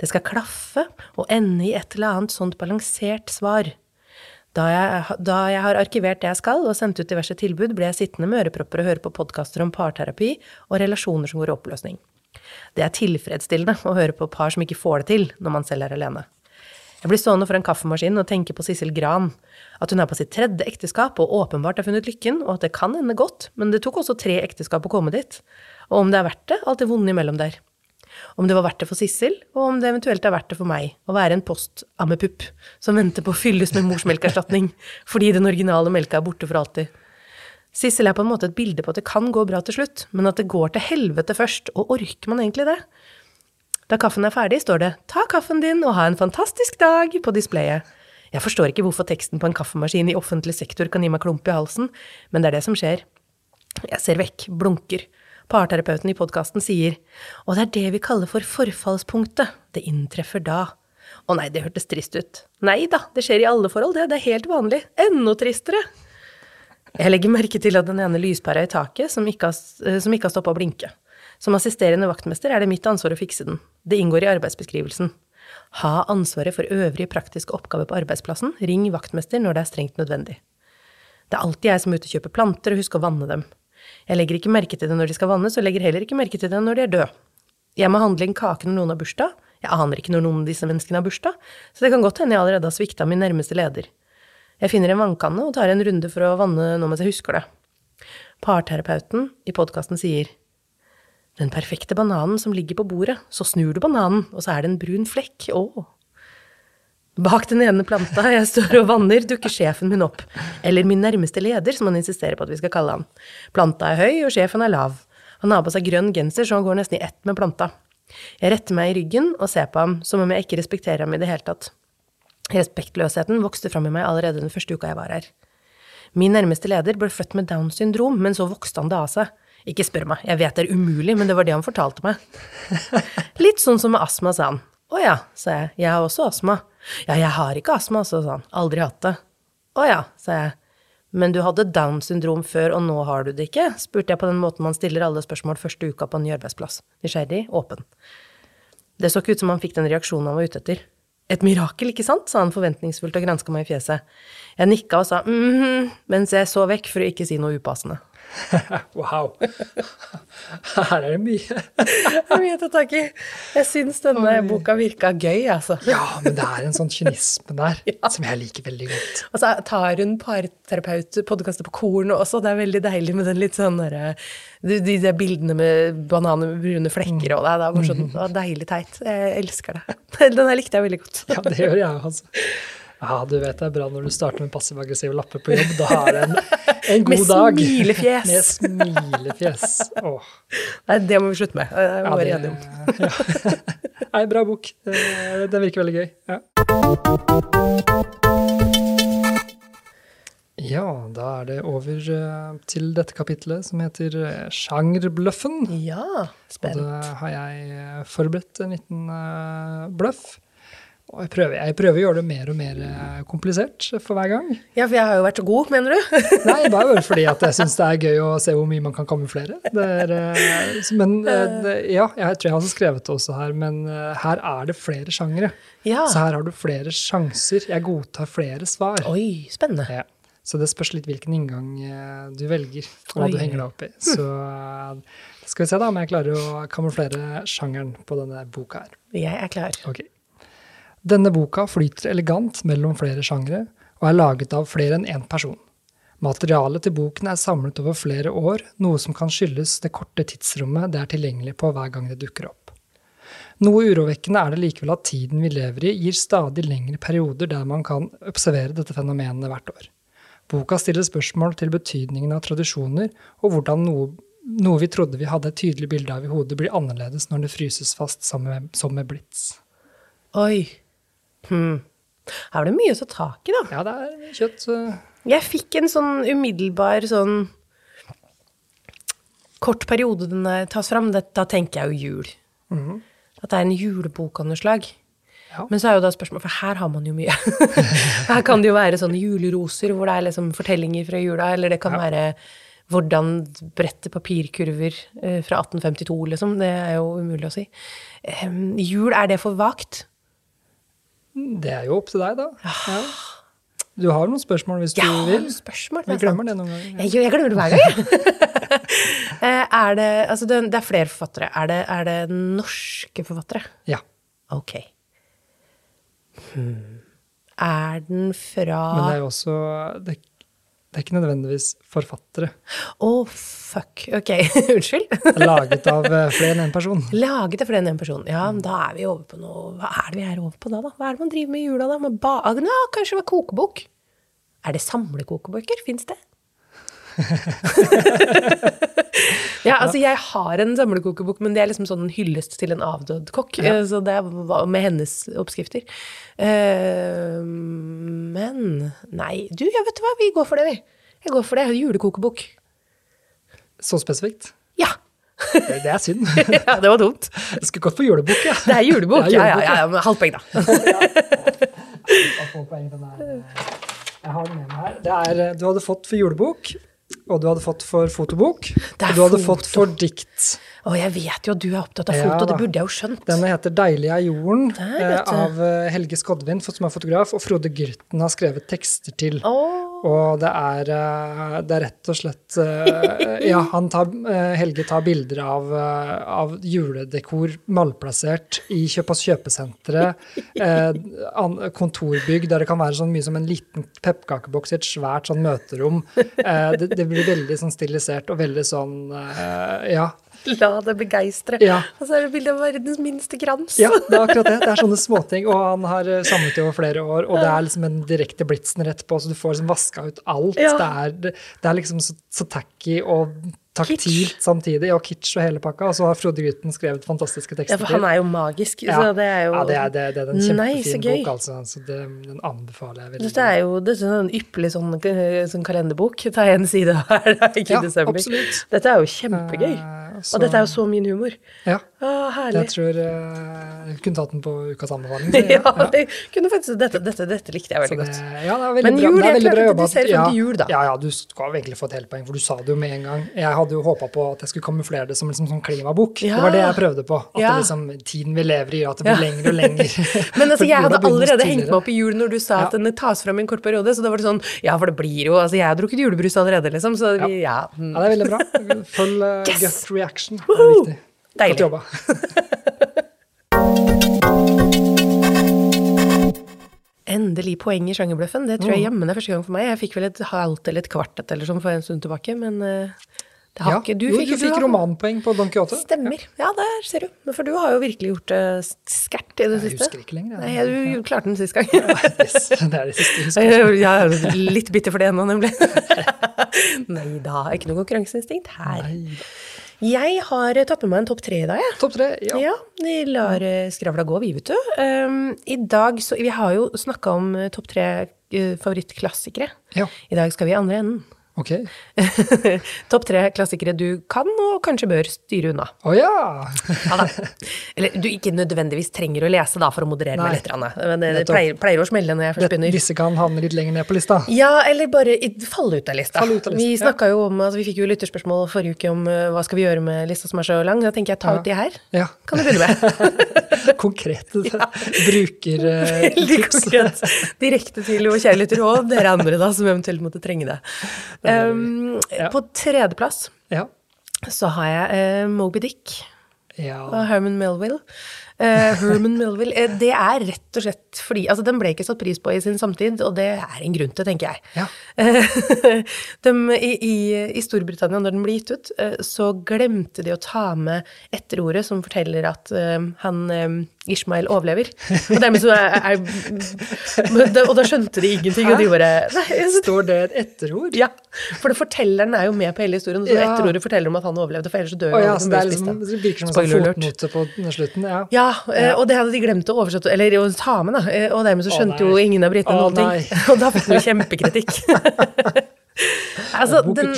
Det skal klaffe og ende i et eller annet sånt balansert svar. Da jeg, da jeg har arkivert det jeg skal og sendt ut diverse tilbud, ble jeg sittende med ørepropper og høre på podkaster om parterapi og relasjoner som går i oppløsning. Det er tilfredsstillende å høre på par som ikke får det til når man selv er alene. Jeg blir stående foran kaffemaskinen og tenke på Sissel Gran. At hun er på sitt tredje ekteskap og åpenbart har funnet lykken, og at det kan ende godt, men det tok også tre ekteskap å komme dit. Og om det er verdt det, alt det vonde imellom der. Om det var verdt det for Sissel, og om det eventuelt er verdt det for meg å være en post-ammepupp som venter på å fylles med morsmelkerstatning fordi den originale melka er borte for alltid. Sissel er på en måte et bilde på at det kan gå bra til slutt, men at det går til helvete først, og orker man egentlig det? Da kaffen er ferdig, står det 'ta kaffen din og ha en fantastisk dag' på displayet. Jeg forstår ikke hvorfor teksten på en kaffemaskin i offentlig sektor kan gi meg klump i halsen, men det er det som skjer. Jeg ser vekk, blunker. Parterapeuten i podkasten sier 'og det er det vi kaller for forfallspunktet', det inntreffer da'. Å nei, det hørtes trist ut. Nei da, det skjer i alle forhold, det, det er helt vanlig. Enda tristere. Jeg legger merke til at den ene lyspæra i taket som ikke har, eh, som har stoppa å blinke. Som assisterende vaktmester er det mitt ansvar å fikse den. Det inngår i arbeidsbeskrivelsen. Ha ansvaret for øvrige praktiske oppgaver på arbeidsplassen. Ring vaktmester når det er strengt nødvendig. Det er alltid jeg som er ute og kjøper planter og husker å vanne dem. Jeg legger ikke merke til det når de skal vannes, og legger heller ikke merke til det når de er døde. Jeg må handle en kake når noen har bursdag. Jeg aner ikke når noen av disse menneskene har bursdag, så det kan godt hende jeg allerede har svikta min nærmeste leder. Jeg finner en vannkanne og tar en runde for å vanne nå mens jeg husker det. Parterapeuten i podkasten sier den perfekte bananen som ligger på bordet, så snur du bananen, og så er det en brun flekk, å. Bak den ene planta jeg står og vanner, dukker sjefen min opp, eller min nærmeste leder, som han insisterer på at vi skal kalle han. Planta er høy, og sjefen er lav. Han har på seg grønn genser, så han går nesten i ett med planta. Jeg retter meg i ryggen og ser på ham som om jeg ikke respekterer ham i det hele tatt. Respektløsheten vokste fram i meg allerede den første uka jeg var her. Min nærmeste leder ble født med Downs syndrom, men så vokste han det av seg. Ikke spør meg, jeg vet det er umulig, men det var det han fortalte meg. Litt sånn som med astma, sa han. Å ja, sa jeg, jeg har også astma. Ja, jeg har ikke astma, sa han, aldri hatt det. Å ja, sa jeg. Men du hadde down syndrom før, og nå har du det ikke? spurte jeg på den måten man stiller alle spørsmål første uka på en ny arbeidsplass. Nysgjerrig, åpen. Det så ikke ut som han fikk den reaksjonen han var ute etter. Et mirakel, ikke sant? sa han forventningsfullt og granska meg i fjeset. Jeg nikka og sa mm mens jeg så vekk for å ikke si noe upassende.
wow. Her er det mye.
det er mye å ta tak i. Jeg syns denne boka virka gøy, altså.
ja, men det er en sånn kynisme der ja. som jeg liker veldig godt.
Og så tar hun parterapeut-podkaster på korn også. Det er veldig deilig med den litt sånn derre de, de, de, bildene med bananer med brune flekker og det. Det bare sånn, det deilig teit. Jeg elsker det. Den her likte jeg veldig godt.
ja, det gjør jeg altså. Ja, du vet det er bra når du starter med passiv-aggressive lapper på jobb. Da er det en, en god
med
dag.
Smilefjes.
Med smilefjes. Åh.
Nei, det må vi slutte med. Det må være enige om.
Ja. Nei, bra bok. Den virker veldig gøy. Ja. ja, da er det over eh, til dette kapitlet som heter eh, Sjangerbløffen.
Ja, spent.
Og da har jeg eh, forberedt en liten bløff. Og jeg prøver, jeg prøver, å gjøre det mer og mer eh, komplisert for hver gang.
Ja, for jeg har jo vært så god, mener du?
Nei, bare fordi at jeg syns det er gøy å se hvor mye man kan kamuflere. Er, eh, men det, ja, jeg tror jeg har skrevet det også her, men her er det flere sjangere.
Ja.
Så her har du flere sjanser. Jeg godtar flere svar.
Oi, spennende. Ja.
Så det spørs litt hvilken inngang du velger, og hva Oi. du henger deg opp i. Så skal vi se da om jeg klarer å kamuflere sjangeren på denne boka her.
Jeg er klar.
Okay. Denne boka flyter elegant mellom flere sjangre, og er laget av flere enn én person. Materialet til boken er samlet over flere år, noe som kan skyldes det korte tidsrommet det er tilgjengelig på hver gang det dukker opp. Noe urovekkende er det likevel at tiden vi lever i, gir stadig lengre perioder der man kan observere dette fenomenet hvert år. Boka stiller spørsmål til betydningen av tradisjoner, og hvordan noe, noe vi trodde vi hadde et tydelig bilde av i hodet, blir annerledes når det fryses fast som med, som med blits.
Oi. Hmm. Her var det mye å ta tak i, da.
Ja, det er kjøtt.
Jeg fikk en sånn umiddelbar sånn kort periode den tas fram. Da tenker jeg jo jul. Mm -hmm. At det er en julebok av noe slag. Ja. Men så er jo da spørsmålet, for her har man jo mye. her kan det jo være sånne juleroser hvor det er liksom fortellinger fra jula, eller det kan ja. være hvordan brette papirkurver eh, fra 1852, liksom. Det er jo umulig å si. Um, jul, er det for vagt?
Det er jo opp til deg, da. Ja. Du har noen spørsmål hvis du
ja,
vil.
Spørsmål,
Vi glemmer det noen ganger.
Jeg, jeg, glemmer det hver gang. jeg. er det, altså det, det, er flere forfattere. Er det, er det norske forfattere?
Ja.
Ok. Hmm. Er den fra
Men det er jo også det, det er ikke nødvendigvis forfattere.
Å, oh, fuck. Ok, unnskyld.
Laget av eh, flere enn én person.
Laget av flere enn én person. Ja, da er vi over på noe Hva er det vi er over på da, da? Hva er det man driver med i jula, da? Med ba ja, kanskje med kokebok? Er det samlekokebøker? Fins det? ja, altså jeg har en samlekokebok, men det er liksom sånn en hyllest til en avdød kokk. Ja. Så det var med hennes oppskrifter. Uh, men nei, du, ja, vet du hva, vi går for det, vi. Jeg går for det. Julekokebok.
Så spesifikt?
Ja.
det er synd.
ja, det var dumt.
Jeg skulle gått for julebok, ja.
Det er julebok, det er julebok ja, ja, ja. Halvt poeng, da.
Jeg har den med meg her. Det er, du hadde fått for julebok og du hadde fått for fotobok. Og du hadde foto. fått for dikt.
Å, jeg vet jo at du er opptatt av foto, det burde jeg jo skjønt.
Den heter 'Deilig er jorden' Der, eh, av eh, Helge Skodvin, som er fotograf, og Frode Gyrten har skrevet tekster til.
Oh.
Og det er, eh, det er rett og slett eh, Ja, tar, eh, Helge tar bilder av, av juledekor malplassert i Kjøpas kjøpesentre. kontorbygg der det kan være sånn mye som en liten pepperkakeboks i et svært sånn møterom. Det, det blir veldig sånn stilisert og veldig sånn Ja.
La det begeistre.
Ja.
Og så er det bilde av verdens minste krans.
Ja, det er akkurat det. Det er sånne småting. Og han har eh, samlet det over flere år, og det er liksom en direkte blitsen rett på, så du får liksom vaska ut alt.
Ja.
Det, er, det er liksom så, så tacky og taktilt
Kitsch.
samtidig, og kitsch og hele pakka. Og så har Frode Gutten skrevet fantastiske
Ja,
tekster
for han er jo magisk.
Ja.
Så det er jo
Ja, det er, det, det er en kjempefin
Nei,
bok, altså. Så det, den anbefaler jeg veldig.
Dette er jo dette er en ypperlig sånn, sånn kalenderbok. Ta en side her, det er ikke
Ja,
desember.
absolutt.
Dette er jo kjempegøy.
Eh,
Og dette er jo så min humor.
Ja,
Å, herlig.
jeg tror uh, jeg kunne tatt den på ukas anbefaling. så
Ja,
ja.
det kunne faktisk, dette, dette, dette likte jeg veldig
det,
godt.
ja, det er veldig
Men
bra.
jul,
det er veldig bra jobba.
til jul, da.
Ja, ja, du skal egentlig få et helt poeng, for du sa det jo med en gang. Jeg hadde jo håpa på at jeg skulle kamuflere det som liksom sånn klimabok.
Ja.
Det var det jeg prøvde på. At det liksom, tiden vi lever i, at det blir lenger og lenger.
Men altså, jeg hadde allerede hengt meg opp i jul når du sa at den tas fram i en kort periode. Så da var det sånn Ja, for det blir jo Altså, jeg har drukket julebrus allerede, liksom. Så vi, ja. mm.
Ja, det er veldig bra. Full uh,
Yes!
gut reaction. Det er viktig.
Deilig.
Godt jobba.
Endelig poeng i sjangerbløffen. Det tror
Mm.
jeg jammen er første gang for meg. Jeg fikk vel et halvt eller et kvart et eller sånn for en stund tilbake, men eh, det har
Ja,
ikke Du
jo,
fikk,
du fikk romanpoeng på Don Quijote.
Stemmer. Ja, der ser du. For du har jo virkelig gjort det skært i det
Jeg
siste.
husker ikke lenger.
Nei,
du
du klarte den sist gang.
Yes, det er det siste jeg husker.
Ja, litt bitter for det ennå, nemlig. Nei da, ikke noe konkurranseinstinkt her.
Nei.
Jeg har tatt med meg en topp tre i dag, jeg.
Topp tre, ja.
Ja, vi lar eh, skravla gå, vi, vet du. Um, I dag, så, Vi har jo snakka om eh, topp tre uh, favorittklassikere.
Ja,
I dag skal vi i andre enden.
Ok.
topp tre klassikere du kan og kanskje bør styre unna.
Å ja!
Ja. Eller du ikke nødvendigvis trenger å lese da for å moderere meg
Nei.
litt. Anne. Men det, det pleier, pleier å smelle når jeg først begynner.
disse kan havne litt lenger ned på lista.
Ja, eller bare falle ut av lista.
Ut av lista,
Vi
ja.
snakket jo om, altså vi fikk jo lytterspørsmål forrige uke om uh, hva skal vi gjøre med lista som er så lang. Da tenker jeg ta
Ja.
ut de her.
Ja.
Kan du begynne med?
Konkrete brukertips.
Veldig konkret. Direkte til vår kjære lytter og dere andre da, som eventuelt måtte trenge det. Um,
Ja.
På tredjeplass
Ja.
så har jeg uh, Moby Dick
ja.
og Herman Melville. Eh, Herman Melville. Eh, det er rett og slett fordi Altså, den ble ikke satt pris på i sin samtid, og det er en grunn til, tenker jeg.
Ja.
Uh, de, i, i, I Storbritannia, når den ble gitt ut, uh, så glemte de å ta med etterordet som forteller at eh, han eh, Ishmael overlever. Og dermed så er, er Og da skjønte de ingenting, og de bare Nei, altså,
Står det et etterord?
ja. For det fortelleren er jo med på hele historien, så
Ja.
etterordet forteller om at han overlevde, for ellers så dør jo
ja,
han.
det, liksom, det virker som en sånn fotnote på slutten. Ja.
Ja, eh, og det hadde de glemt å oversette, eller å ta med, da. Eh, Og dermed så skjønte
nei.
jo ingen av britene
Å,
noen ting. Og da fikk jo kjempekritikk. altså, den,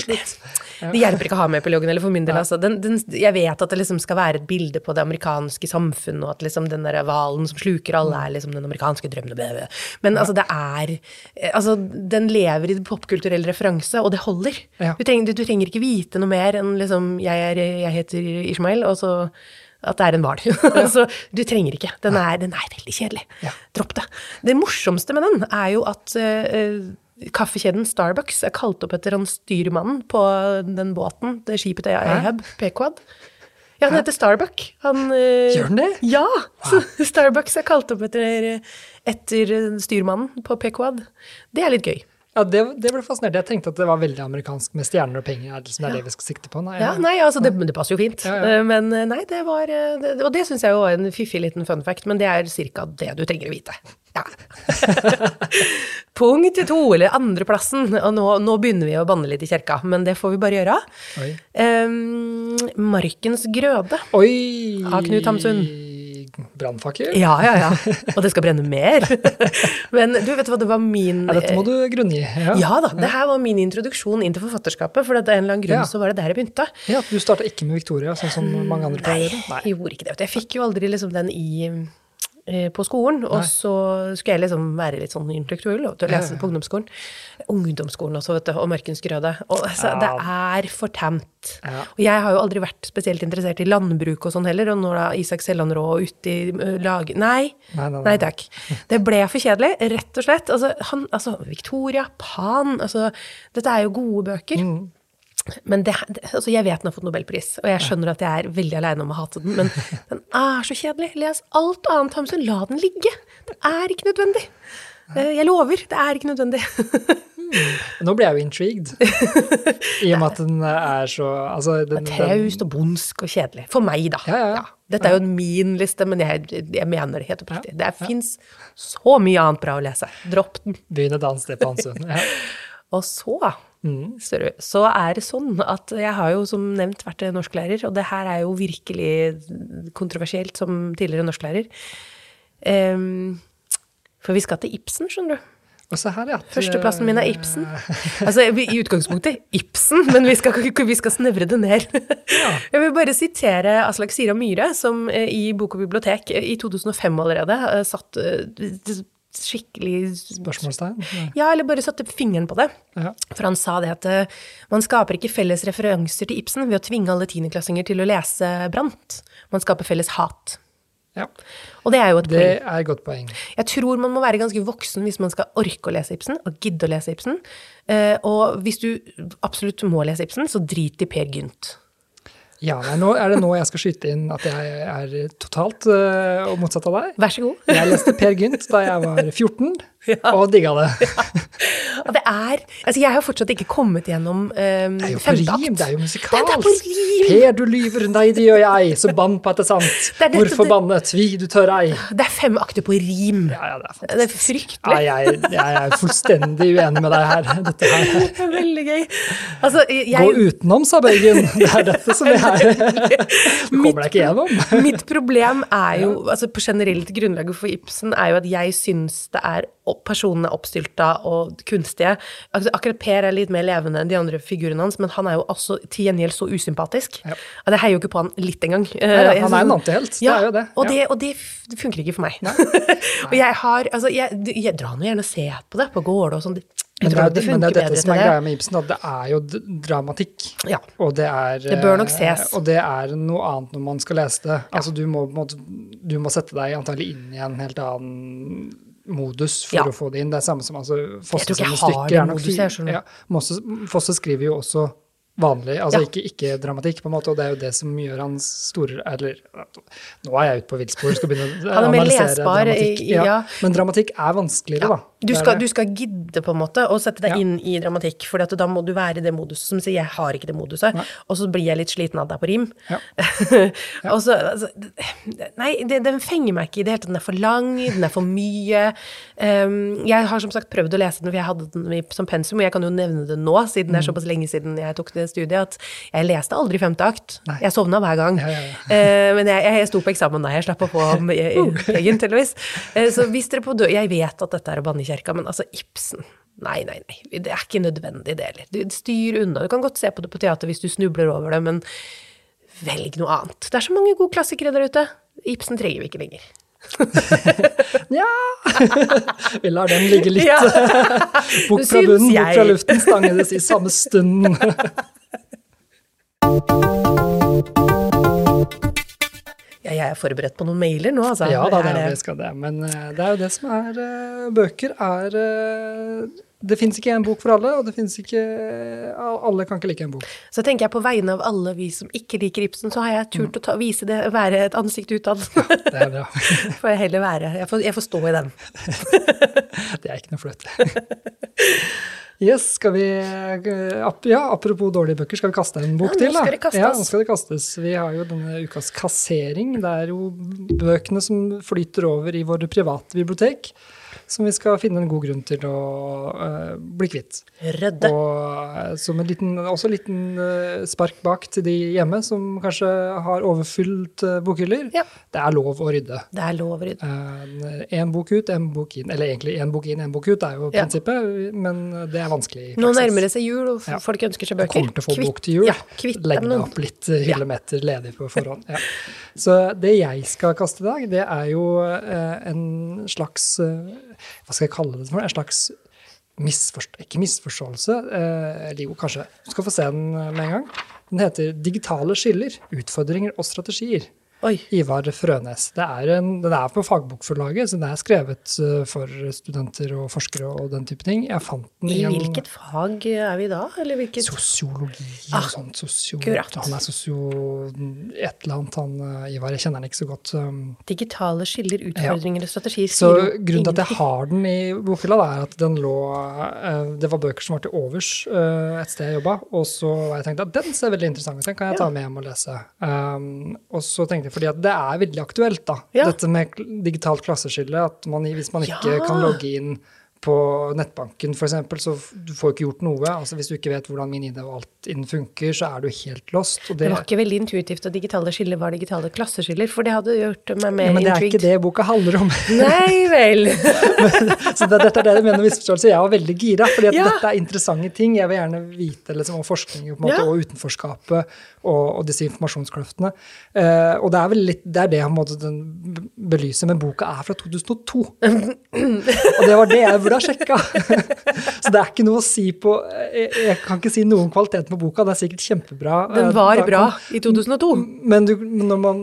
det hjelper ikke å ha med epilogen, eller for min del, altså. Den, den, jeg vet at det liksom skal være et bilde på det amerikanske samfunnet, og at liksom den der hvalen som sluker alle, er liksom den amerikanske drømmen. Men altså, det er eh, Altså, den lever i popkulturell referanse, og det holder. Du, trenger, du, du trenger ikke vite noe mer enn liksom jeg, er, jeg heter Ishmael, og så at det er en hval. så du trenger ikke. Den er, den er veldig kjedelig.
Ja.
Dropp det. Det morsomste med den er jo at uh, kaffekjeden Starbucks er kalt opp etter han styrmannen på den båten, det skipet Ahab, Pequod. Ja, han heter Starbuck. Han, eh,
Gjør han det?
Ja! Så Starbucks er kalt opp etter, etter styrmannen på Pequod. Det er litt gøy.
Ja, det, det ble fascinert. Jeg tenkte at det var veldig amerikansk med stjerner og penger. Er det, liksom, det er det vi skal sikte på? Nei,
Ja, nei, altså det, det passer jo fint.
Ja, ja.
Eh, Men eh, nei, det var eh, det, Og det syns jeg jo var en fiffig liten fun fact, men det er ca. det du trenger å vite. Ja. Punkt to, eller andreplassen. Og nå, nå begynner vi å banne litt i kjerka, men det får vi bare gjøre. Um, Markens grøde.
Oi!
Av Knut Hamsun.
Brannfakkel?
Ja, ja, ja. Og det skal brenne mer. Men du, vet hva, det var min
Ja, dette må du grunngi. Ja.
Ja da, det her var min introduksjon inn til forfatterskapet, for det er en eller annen grunn
Ja.
så var det der jeg begynte.
Ja, Du starta ikke med Victoria, sånn som mange andre pleier
Nei. Jeg gjorde ikke det. Jeg fikk jo aldri liksom den i på skolen, og
Nei.
så skulle jeg liksom være litt sånn intellektuell og lese
ja.
på ungdomsskolen. Ungdomsskolen også, vet du, og Mørkensgrøde. Og altså,
Ja.
det er for tamt.
Ja.
Og jeg har jo aldri vært spesielt interessert i landbruk og sånn heller, og når da Isak Sellandrå ute i lag... Nei,
nei. Nei
takk. Det ble for kjedelig, rett og slett. Altså, han, altså Victoria, Pan altså, Dette er jo gode bøker.
Mm.
Men det, altså jeg vet den har fått nobelpris, og jeg skjønner at jeg er veldig aleine om å hate den, men den er så kjedelig. Les alt annet, Hamsun. La den ligge. Det er ikke nødvendig. Eh, Jeg lover, det er ikke nødvendig.
Nå ble jeg jo intrigued. I og med at den er så altså, den,
Traust og bondsk og kjedelig. For meg, da.
Ja, ja, ja.
Dette er jo min liste, men jeg, jeg mener det helt oppriktig. Det fins så mye annet bra å lese. Dropp den.
Begynn et annet sted på Hansund.
Og så,
Mm.
så er det sånn at jeg har jo som nevnt vært norsklærer, og det her er jo virkelig kontroversielt som tidligere norsklærer. Um, for vi skal til Ibsen, skjønner du.
Og så her, ja. at,
Førsteplassen min er Ibsen. Altså i utgangspunktet Ibsen, men vi skal, vi skal snevre det ned. Jeg vil bare sitere Aslak Sira Myhre, som eh, i Bok og bibliotek eh, i 2005 allerede eh, satt skikkelig
Spørsmålstegn? Ja.
Eller bare satte fingeren på det.
Ja.
For han sa det at eh, man skaper ikke felles referanser til Ibsen ved å tvinge alle tiendeklassinger til å lese Brant. Man skaper felles hat.
ja.
Og det er jo et
Det
poeng.
er et godt poeng.
Jeg tror man må være ganske voksen hvis man skal orke å lese Ibsen, og gidde å lese Ibsen. Eh, og hvis du absolutt må lese Ibsen, så drit i Per Gynt.
Ja, nei, nå er det nå jeg skal skyte inn at jeg er totalt uh, motsatt av deg.
Vær så god.
Jeg leste Per Gynt da jeg var 14,
Ja.
og digga det.
Og det er Altså, jeg har fortsatt ikke kommet gjennom eh,
Det er jo på rim, det er jo
er
musikalsk.
på rim!
Per, du lyver, nei, det gjør jeg, så bann på at det er sant.
Det er dette-
Hvorfor bannet, vi, du tør ei.
Det er fem akter på rim.
Ja, ja, det er
Det er fryktelig.
Ja, jeg, jeg er fullstendig uenig med deg her. Dette her.
Det er veldig gøy. Altså, jeg,
Gå utenom, sa Bøygen. Det er dette som jeg Du kommer deg ikke gjennom.
Mitt problem er jo, altså på generelt grunnlag for Ibsen, er jo at jeg syns det er personene oppstylta og kunstige. Altså, akkurat Per er litt mer levende enn de andre figurene hans, men han er jo også til gjengjeld så usympatisk.
Ja.
Jeg heier jo ikke på han litt engang.
ja, han er en antihelt, det er jo det.
Og,
Ja.
det, og det, det funker ikke for meg. og jeg har Altså, jeg, jeg drar nå gjerne og ser på det på gårde og sånn.
Men det, er,
det
men det er dette som er greia med Ibsen, at det er jo dramatikk.
Ja.
Og det er
Det bør nok
eh,
ses.
Og det er noe annet når man skal lese det. Altså, du må, du må sette deg antagelig inn i en helt annen modus for
Ja.
å få det inn. Det er samme som altså, Fosse
Jeg tror ikke
sine stykker er nok
moduset, jeg.
Ja, Mosse, Fosse skriver jo også vanlig, altså
Ja.
ikke, ikke dramatikk, på en måte, og det er jo det som gjør hans store Eller nå er jeg ute på villspor, skal begynne å
er
analysere
lesbar,
dramatikk.
i- ja.
Men dramatikk er vanskeligere, da.
Du skal, du skal gidde på en måte å sette deg
Ja.
inn i dramatikk, for da må du være i det moduset som sier 'jeg har ikke det moduset', og så blir jeg litt sliten av deg på rim.
Ja.
og så, altså, nei, det, den fenger meg ikke i det hele tatt. Den er for lang, den er for mye. Um, jeg har som sagt prøvd å lese den, for jeg hadde den som pensum, og jeg kan jo nevne det nå, siden det er såpass lenge siden jeg tok det studiet, at jeg leste aldri femte akt.
Nei.
Jeg sovna hver gang.
Ja, ja, ja.
Eh, men jeg, jeg, sto på eksamen da, jeg slapp å få egen, tydeligvis. Uh, så hvis dere på død Jeg vet at dette er å banne kjerka, men altså, Ibsen Nei, nei, nei. Det er ikke nødvendig, det heller. Du styr unna. Du kan godt se på det på teater hvis du snubler over det, men velg noe annet. Det er så mange gode klassikere der ute. Ibsen trenger vi ikke lenger.
Ja! Vi lar den ligge litt.
Ja.
Bukk fra bunnen, bok fra luften, stanges i samme stund.
Ja, jeg er forberedt på noen mailer nå, altså.
Ja da, det,
Er
det skal det. Men eh, det er jo det som er eh, Bøker er eh, Det fins ikke en bok for alle, og det fins ikke Alle kan ikke like en bok.
Så tenker jeg på vegne av alle vi som ikke liker Ibsen, så har jeg turt å ta, vise det, være et ansikt utad.
Det er bra.
får jeg heller være. Jeg får, jeg får stå i den.
Det er ikke noe flaut. Yes, skal vi eh, Ja, apropos dårlige bøker, skal vi kaste en bok
Ja,
til, da?
skal det kastes.
Ja, nå skal det kastes. Vi har jo denne ukas kassering. Det er jo bøkene som flyter over i våre private bibliotek. Som vi skal finne en god grunn til å uh, bli kvitt.
Rødde.
Og eh, som en liten, også en liten uh, spark bak til de hjemme som kanskje har overfylt uh, bokhyller.
Ja.
Det er lov å rydde.
Det er lov å rydde.
Én bok ut, én bok inn. Eller egentlig én bok inn, én bok ut er jo
Ja.
prinsippet, men det er vanskelig. i
Nå nærmer det seg jul, og
Ja.
folk ønsker seg bøker.
kommer til å få
Kvitt-
bok til jul.
Ja, kvitt
Legg
deg
opp litt hyllemeter ledig på forhånd. Så det jeg skal kaste i dag, det er jo en slags Hva skal jeg kalle det for? En slags misforståelse ikke misforståelse, eh, eller jo, kanskje. Du skal få se den eh, med en gang. Den heter 'Digitale skiller. Utfordringer og strategier'.
Oi.
Ivar Frønes. Det er en, den er på fagbokforlaget, så den er skrevet eh, for studenter og forskere og den type ting. Jeg fant den
I
i
hvilket fag er vi da? Eller hvilket
Sosiologi
Ah,
og sånt. Sosio, han er sosio... Et eller annet, han eh, Ivar. Jeg kjenner han ikke så godt. um,
Digitale skiller, utfordringer og strategier.
Så grunnen til at jeg har den i bokhylla, er at den lå eh, Det var bøker som var til overs et sted jeg jobba, og så tenkte jeg at den ser veldig interessant ut, den kan jeg ta med hjem og lese. Um, og så tenkte jeg fordi at det er veldig aktuelt, da.
Ja.
Dette med digitalt klasseskille. At man, hvis man ikke
Ja.
kan logge inn på nettbanken f.eks., så du får ikke gjort noe. Altså Hvis du ikke vet hvordan min ID og alt innen funker, så er du helt lost. Og
Det var ikke veldig intuitivt at digitale skiller var digitale klasseskiller, for det hadde gjort meg mer
ja, men det er ikke det boka handler om.
Nei vel!
Så det, dette er det jeg mener med misforståelse. Jeg var veldig gira, fordi
Ja.
dette er interessante ting. Jeg vil gjerne vite liksom, om forskning måte,
Ja.
og utenforskapet og, og disse informasjonskløftene. Uh, og det er vel litt, det er det måte, den belyser, men boka er fra 2002. og det var det jeg burde ha sjekka. Så det er ikke noe å si på Jeg, jeg kan ikke si noe om kvaliteten på boka, det er sikkert kjempebra.
Den
Eh,
var bra i 2002.
men du, når, man,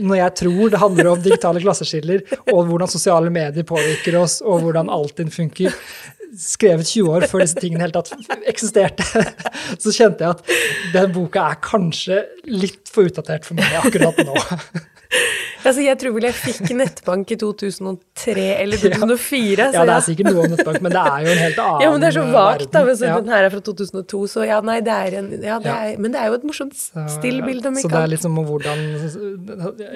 når jeg tror det handler om digitale klasseskiller, og hvordan sosiale medier påvirker oss, og hvordan Altinn funker, skrevet 20 år før disse tingene helt tatt eksisterte, så kjente jeg at den boka er kanskje litt for utdatert for meg akkurat nå.
Altså, jeg tror vel jeg fikk nettbank i 2003 eller 2004. så
Ja, det er sikkert noe om nettbank, men det er jo en helt annen verden.
Ja, men det er så vagt, da. så
Ja.
den her er fra 2002, så ja, nei, det er en ja, det er, Men det er jo et morsomt stillbilde. om
Så det er
annet.
liksom om hvordan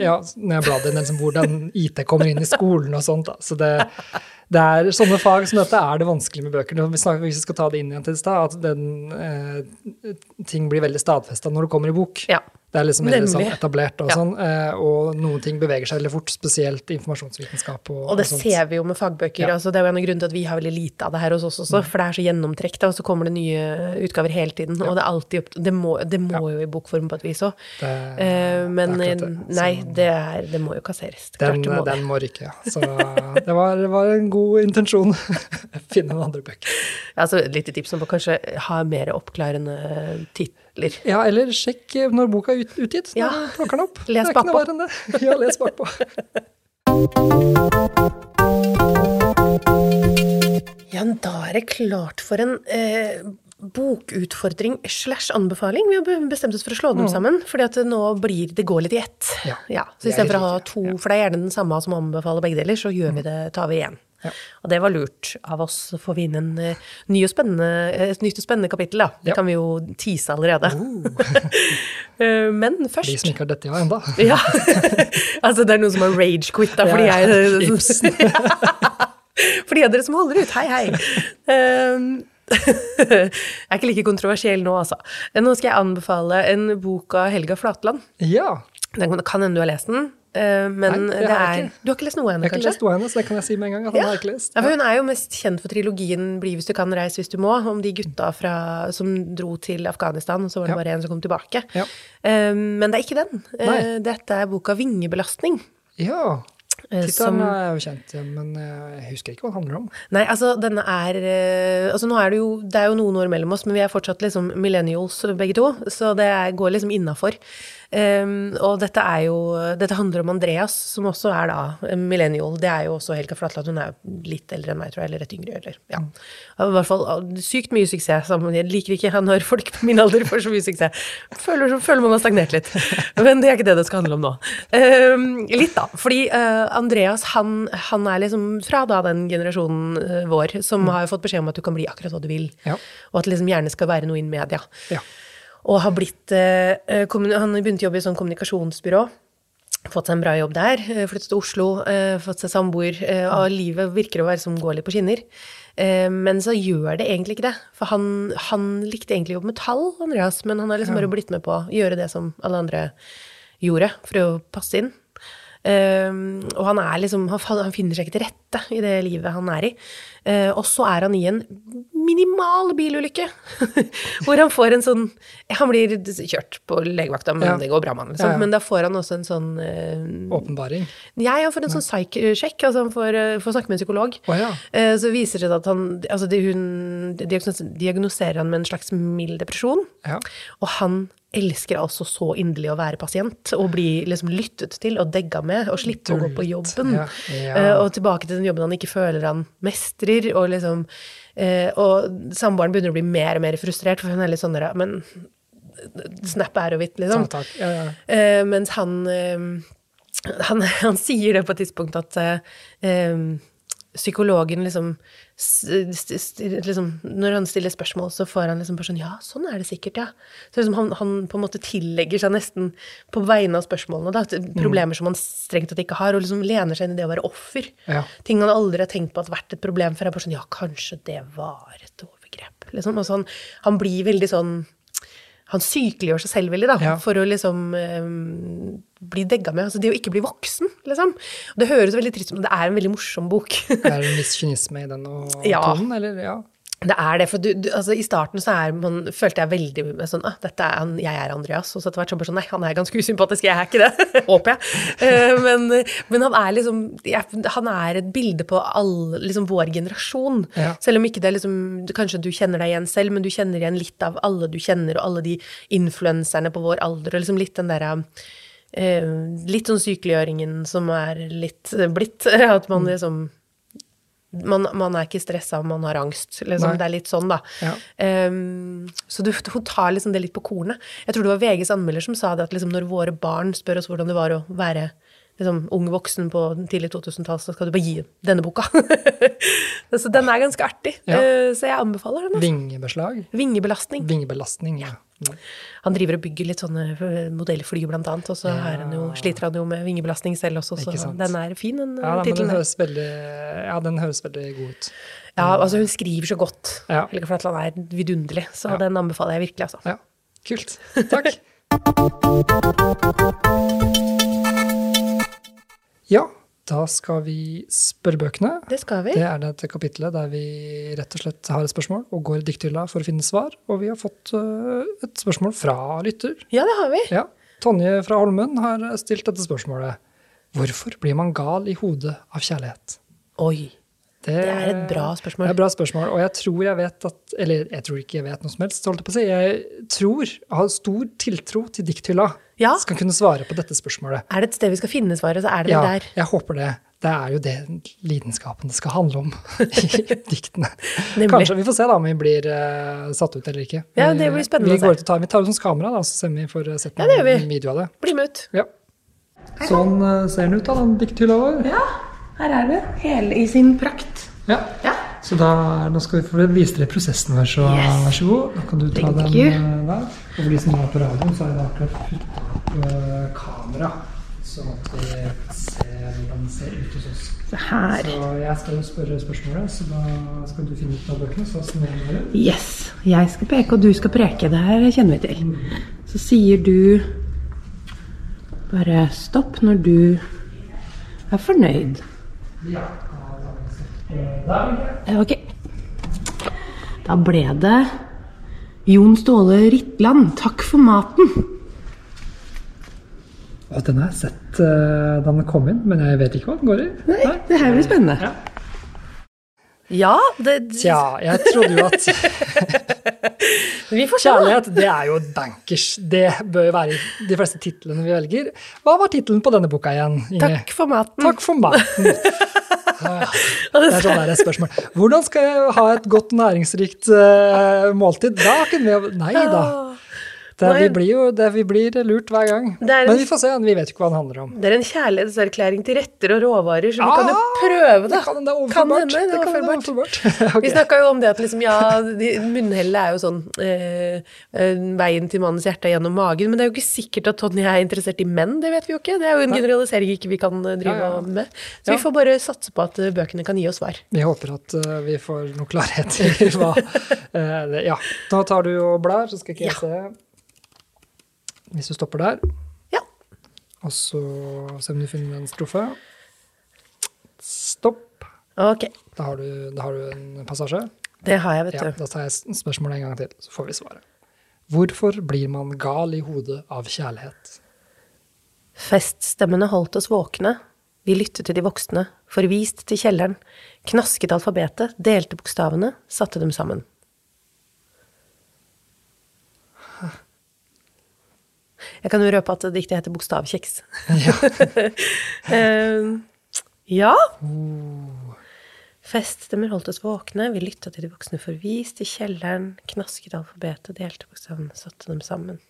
Ja, når jeg blader inn, liksom hvordan IT kommer inn i skolen og sånt. Da. Så det, det er sånne fag som dette er det vanskelig med bøker. Hvis vi skal ta det inn igjen til i stad, at den, eh, ting blir veldig stadfesta når det kommer i bok.
Ja.
Det er liksom veldig sånn etablert, og
Ja.
sånn, eh, og noen ting beveger seg veldig fort, spesielt informasjonsvitenskap. Og,
Og det
sånt.
ser vi jo med fagbøker.
Ja.
altså Det er jo en av grunnene til at vi har veldig lite av det her hos oss også, for det er så gjennomtrekk, og så kommer det nye utgaver hele tiden. Og det er alltid opp, det må, det må jo i bokform på et vis òg.
Det-
Eh, men
det er akkurat
nei, det, er, det må jo kasseres.
Den,
det må det.
den må rykke, ja. Så det var, var en god intensjon. Finne noen andre bøker.
Altså, et lite tips om å kanskje ha mer oppklarende titler.
Ja, eller sjekk når boka er ut, utgitt.
Ja.
Plukker den opp.
Les bakpå.
Ja, les bakpå.
Ja, da er det klart for en eh, bokutfordring slash anbefaling. Vi har bestemt oss for å slå dem sammen, fordi at nå blir det går litt i ett.
Ja. Ja,
så istedenfor å ha to, for det er gjerne den samme som anbefaler begge deler, så gjør vi det, tar vi igjen.
Ja.
Og det var lurt av oss. Så får vi inn en eh, ny og et nytt og spennende kapittel, da. Det
Ja.
kan vi jo tease allerede. Uh. Men
De
først
som ikke har dette ja enda.
ja. altså, det er noen som har rage-quitta fordi
Ja,
jeg
Ibsen.
For de av dere som holder ut, hei, hei. Um, jeg er ikke like kontroversiell nå, altså. Nå skal jeg anbefale en bok av Helga Flatland.
Ja.
Den kan- hende du har lest den, eh, men
Nei, det
er
ikke.
Du har ikke lest noe av
Jeg har ikke lest noe av henne, så det kan jeg si med en gang. at ja. har ikke lest.
Ja, for hun er jo mest kjent for trilogien 'Bli hvis du kan, reis hvis du må', om de gutta fra, som dro til Afghanistan, og så var det
Ja.
bare en som kom tilbake.
Ja.
Um, men det er ikke den.
Uh,
Dette er boka 'Vingebelastning'.
Ja.
eh,
Tittelen er jo kjent, men jeg husker ikke hva den handler om.
Nei, altså denne er eh, Altså nå er det jo Det er jo noen år mellom oss, men vi er fortsatt liksom millennials begge to, så det går liksom innafor. Um, og dette er jo Dette handler om Andreas, som også er da millennial. Det er jo også Helga Flatland. Hun er jo litt eldre enn meg, tror jeg, eller rett yngre. Eller, ja. I hvert fall ah, sykt mye suksess. sammen. Jeg liker ikke når folk på min alder får så mye suksess. Føler, føler man har stagnert litt. Men det er ikke det det skal handle om nå. Um, litt, da. Fordi uh, Andreas, han, han er liksom fra da den generasjonen eh, vår som har fått beskjed om at du kan bli akkurat hva du vil.
Ja.
Og at det liksom gjerne skal være noe innen media.
Ja.
Og har blitt eh, Han begynte å jobbe i sånn kommunikasjonsbyrå fått seg en bra jobb der, eh, flyttet til Oslo, eh, fått seg samboer, eh, og livet virker å være som går litt på skinner. Eh, Men så gjør det egentlig ikke det. For han, han likte egentlig å jobbe med tall, Andreas, men han har liksom bare blitt med på å gjøre det som alle andre gjorde, for å passe inn. Um, og han er liksom han, han finner seg ikke til rette i det livet han er i. Uh, og så er han i en minimal bilulykke, hvor han får en sånn Han blir kjørt på legevakta, men
Ja.
det går bra med han, liksom.
Ja, ja.
Men da får han også en sånn uh,
Åpenbaring.
Ja, han får en sånn psyk-sjekk, altså han får, uh, får snakke med en psykolog.
Oh, ja.
Eh, Så viser det seg at han altså det, Hun diagnoserer han med en slags mild depresjon.
Ja.
Og han elsker altså så inderlig å være pasient og bli liksom lyttet til og degga med og slippe å gå på jobben.
Ja, ja.
Eh, Og tilbake til den jobben han ikke føler han mestrer. Og liksom eh, Og samboeren begynner å bli mer og mer frustrert, for hun er litt sånn der Men snap er jo hvitt, liksom.
Takk, takk. Ja, ja.
Eh, mens han, eh, han Han sier det på et tidspunkt at eh, eh, psykologen liksom, liksom Når han stiller spørsmål, så får han liksom bare sånn Ja, sånn er det sikkert, ja. Så liksom han, han på en måte tillegger seg nesten på vegne av spørsmålene da, problemer problemer som han strengt tatt ikke har, og liksom lener seg inn i det å være offer.
Ja.
Ting han aldri har tenkt på at vært et problem før. er bare sånn Ja, kanskje det var et overgrep. Liksom. Og så han, han blir veldig sånn han sykeliggjør seg selv veldig, da,
Ja.
for å liksom um, bli degga med. Altså det å ikke bli voksen, liksom. Og det høres veldig trist ut, men det er en veldig morsom bok.
Er det en viss kynisme i den og tonen, eller? Ja.
Det er det, for du, du, altså I starten så er man, følte jeg veldig sånn ah, dette er han, Jeg er Andreas. Og så etter hvert sånn Nei, han er ganske usympatisk, jeg er ikke det. Håper jeg. Uh, men, men han er liksom jeg, Han er et bilde på all, liksom vår generasjon.
Ja.
Selv om ikke det liksom Kanskje du kjenner deg igjen selv, men du kjenner igjen litt av alle du kjenner, og alle de influenserne på vår alder, og liksom litt den derre uh, Litt sånn sykeliggjøringen som er litt blitt. At man liksom man, man er ikke stressa, man har angst. Liksom. Det er litt sånn, da.
Ja.
Um, så du, hun tar liksom det litt på kornet. Jeg tror det var VGs anmelder som sa det at liksom, når våre barn spør oss hvordan det var å være liksom, ung voksen på tidlig 2000-tall, så skal du bare gi denne boka. så den er ganske artig.
Ja.
Eh, så jeg anbefaler den. Altså.
Vingebeslag?
Vingebelastning.
Vingebelastning, ja. ja.
Han driver og bygger litt sånne modellfly, blant annet, og så
Ja.
har han jo, sliter han jo med vingebelastning selv også, så den er fin, den
Ja,
tittelen.
ja, den høres veldig god ut.
Ja, altså hun skriver så godt.
Ja.
Helge Flatland er vidunderlig, så den anbefaler jeg virkelig, altså.
Ja, kult. Takk. Ja, da skal vi spørre bøkene.
Det skal vi.
Det er dette kapitlet der vi rett og slett har et spørsmål og går i dikthylla for å finne svar. Og vi har fått øh, et spørsmål fra lytter.
Ja, det har vi.
Ja, Tonje fra Holmen har stilt dette spørsmålet. Hvorfor blir man gal i hodet av kjærlighet?
Oi. Det er et bra spørsmål.
Det er et bra spørsmål, og jeg tror jeg vet at Eller jeg tror ikke jeg vet noe som helst, holdt jeg på å si. Jeg tror, jeg har stor tiltro til dikthylla
Ja.
skal kunne svare på dette spørsmålet.
Er det et sted vi skal finne svaret, så er det
Ja,
det der.
jeg håper det. Det er jo det lidenskapen det skal handle om i diktene. Kanskje vi får se da om vi blir uh, satt ut eller ikke.
Ja, det blir spennende
Vi,
å se.
går ut og tar, vi tar ut sånn kamera, da, så ser vi får sett
Ja, det
en video av det.
Bli med ut.
Ja. Sånn uh, ser den ut, da, den dikthylla vår.
Ja, her er det. Hele i sin prakt.
Ja.
Ja.
Så da, nå skal vi få vise dere prosessen vår, så
Yes.
vær så god. Da kan du ta
Thank
den
you.
eh, der. Og for de som er på radioen, så er det akkurat putte opp eh, kamera, sånn at vi ser hvordan det ser ut hos oss.
Så her.
Så jeg skal jo spørre spørsmålet, så da skal du finne ut av bøkene. Så sender du.
Yes. Jeg skal peke, og du skal preke. Det her kjenner vi til. Så sier du bare stopp når du er fornøyd.
Ja.
Eh, Ok. Da ble det Jon Ståle Ritland. Takk for maten.
Og den har jeg sett eh, da den kom inn, men jeg vet ikke hva den går i.
Nei, det her blir spennende.
Ja.
Ja, det,
Tja, jeg trodde jo at
vi får
Kjærlighet, det er jo bankers. Det bør jo være de fleste titlene vi velger. Hva var tittelen på denne boka igjen? Inge?
Takk for maten.
Takk for maten. Ah, Det er sånn der et spørsmål. Hvordan skal jeg ha et godt næringsrikt eh, måltid? Da kunne vi Nei da. Det, vi, blir jo, det, vi blir lurt hver gang.
En-
Men vi får se. Vi vet ikke hva den handler om.
Det er en kjærlighetserklæring til retter og råvarer, så vi kan jo
Ah,
prøve.
Det kan hende det er
Kan
overførbart.
hende det er
er
overførbart.
okay.
Vi snakka jo om det at liksom, ja, de- munnhellet er jo sånn eh, veien til mannens hjerte er gjennom magen, men det er jo ikke sikkert at Tonje er interessert i menn, det vet vi jo ikke. Det er jo en generalisering ikke vi kan eh, drive
Ja, ja.
med. Så vi får bare satse på at eh, bøkene kan gi oss svar.
Vi håper at uh, vi får noe klarhet i hva uh, Ja. Nå tar du og blar, så skal ikke jeg se. Hvis du stopper der,
Ja.
og så se om du finner en strofe. Stopp.
Ok.
Da har du, da har du en passasje.
Det har jeg, vet
Ja,
du.
da tar jeg spørsmålet en gang til, så får vi svaret. Hvorfor blir man gal i hodet av kjærlighet?
Feststemmene holdt oss våkne. Vi lyttet til de voksne, forvist til kjelleren, knasket alfabetet, delte bokstavene, satte dem sammen. Jeg kan jo røpe at diktet heter Bokstavkjeks. Ja. ja. Feststemmer holdt oss våkne, vi lytta til de voksne forvist i kjelleren, knasket alfabetet, delte bokstavene, satte dem sammen.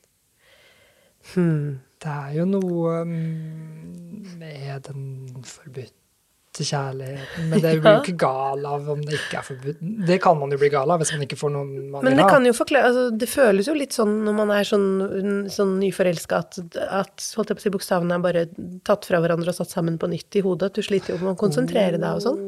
Hmm.
Det er jo noe mm, med den forbudte kjærligheten Men det blir jo ikke gal av om det ikke er forbudt. Det kan man jo bli gal av hvis man ikke får noen man
Men det kan jo forklare altså, Det føles jo litt sånn når man er sånn, sånn nyforelska, at, at holdt jeg på å si, bokstavene er bare tatt fra hverandre og satt sammen på nytt i hodet. At du sliter jo med å konsentrere deg og sånn.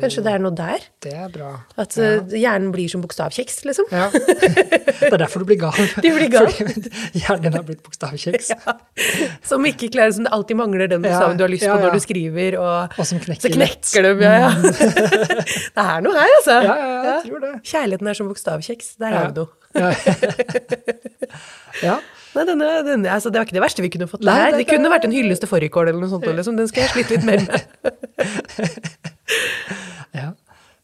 Kanskje det er noe der?
Det er bra.
At ja. hjernen blir som bokstavkjeks, liksom.
Ja. Det er derfor du blir gal.
Du blir gal.
Fordi hjernen har blitt bokstavkjeks.
Som ikke klarer, som det alltid mangler den bokstaven du har lyst
ja,
på
ja.
når du skriver, og,
Og som knekker
så knekker dem. Ja, ja. det er noe her, altså.
Ja, ja, ja, jeg tror det.
Kjærligheten er som bokstavkjeks. Der
Ja.
har du noe.
Ja. ja.
Nei, denne, denne, altså, det var ikke det verste vi kunne fått.
Nei,
det
det-
Det kunne vært en hyllest til fårikål eller noe sånt. Liksom. Den skal jeg slite litt mer med.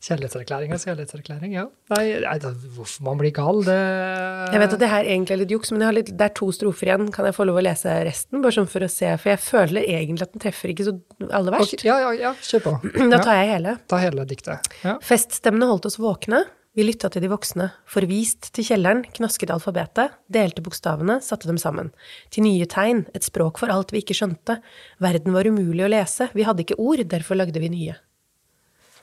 Kjærlighetserklæring og kjærlighetserklæring, ja. Nei, nei, hvorfor man blir gal, det
Jeg vet at det her egentlig er litt juks, men litt, det er to strofer igjen. Kan jeg få lov å lese resten, bare sånn for å se? For jeg føler egentlig at den treffer ikke så aller verst.
Okay, Ja, ja, ja, kjør på.
Da tar jeg hele.
ta hele diktet. Ja.
Feststemmene holdt oss våkne. Vi lytta til de voksne, forvist til kjelleren, knasket alfabetet, delte bokstavene, satte dem sammen. Til nye tegn, et språk for alt vi ikke skjønte. Verden var umulig å lese, vi hadde ikke ord, derfor lagde vi nye.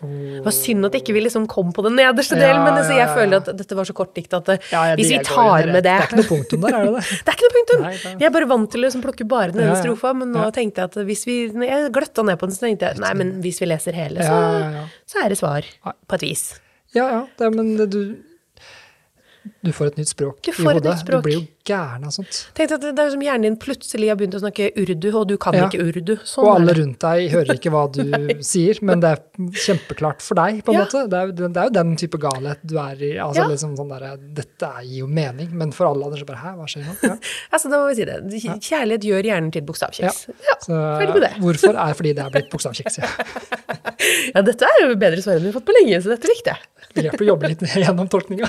Det var synd at ikke vi liksom kom på den nederste
Ja,
delen, men altså, jeg
ja,
føler at dette var så kort dikt at
Ja, ja,
hvis vi tar med det
Det er ikke noe punktum der, er det det?
Det er ikke noe punktum!
Nei,
Vi er bare vant til å liksom plukke bare den ene
Ja, ja.
strofa, men nå
Ja.
tenkte jeg at hvis vi Jeg gløtta ned på den, så tenkte jeg nei, men hvis vi leser hele, så,
Ja, ja, ja.
så er det svar på et vis.
Ja, ja, det, men det, du Du får et nytt språk
Du
i
får et
hodet.
språk.
Du blir jo gæren av sånt.
Tenk at det er som hjernen din plutselig har begynt å snakke urdu, og du kan
Ja.
ikke urdu. Sånn
Og alle rundt deg hører ikke hva du sier, men det er kjempeklart for deg, på en
Ja.
måte. Det er, det er jo den type galhet du er i. Altså
Ja.
liksom sånn der, Dette gir jo mening, men for alle andre så bare Hæ, hva skjer nå?
Altså, da må vi si det. Kjærlighet gjør hjernen til bokstavkjeks. Ja.
Så. Hvorfor er fordi det er blitt bokstavkjeks. Ja.
ja, dette er jo bedre svar enn vi har fått på lenge, så dette likte jeg.
Det hjelper å jobbe litt gjennom tolkninga.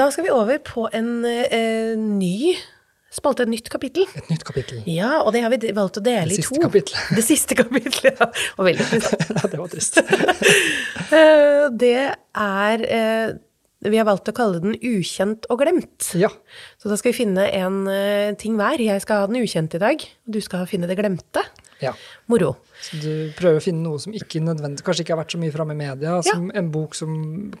Da skal vi over på en eh, ny spalte, et nytt kapittel.
Et nytt kapittel.
Ja, og det har vi valgt å dele i to.
kapittelet.
Det siste kapittelet, ja. Og veldig trist.
Ja, det var trist.
Eh, Det er eh, Vi har valgt å kalle den Ukjent og glemt.
Ja.
Så da skal vi finne en eh, ting hver. Jeg skal ha den ukjente i dag, og du skal finne det glemte.
Ja.
Moro.
Så du prøver å finne noe som ikke nødvendig, kanskje ikke har vært så mye framme i media, som en bok som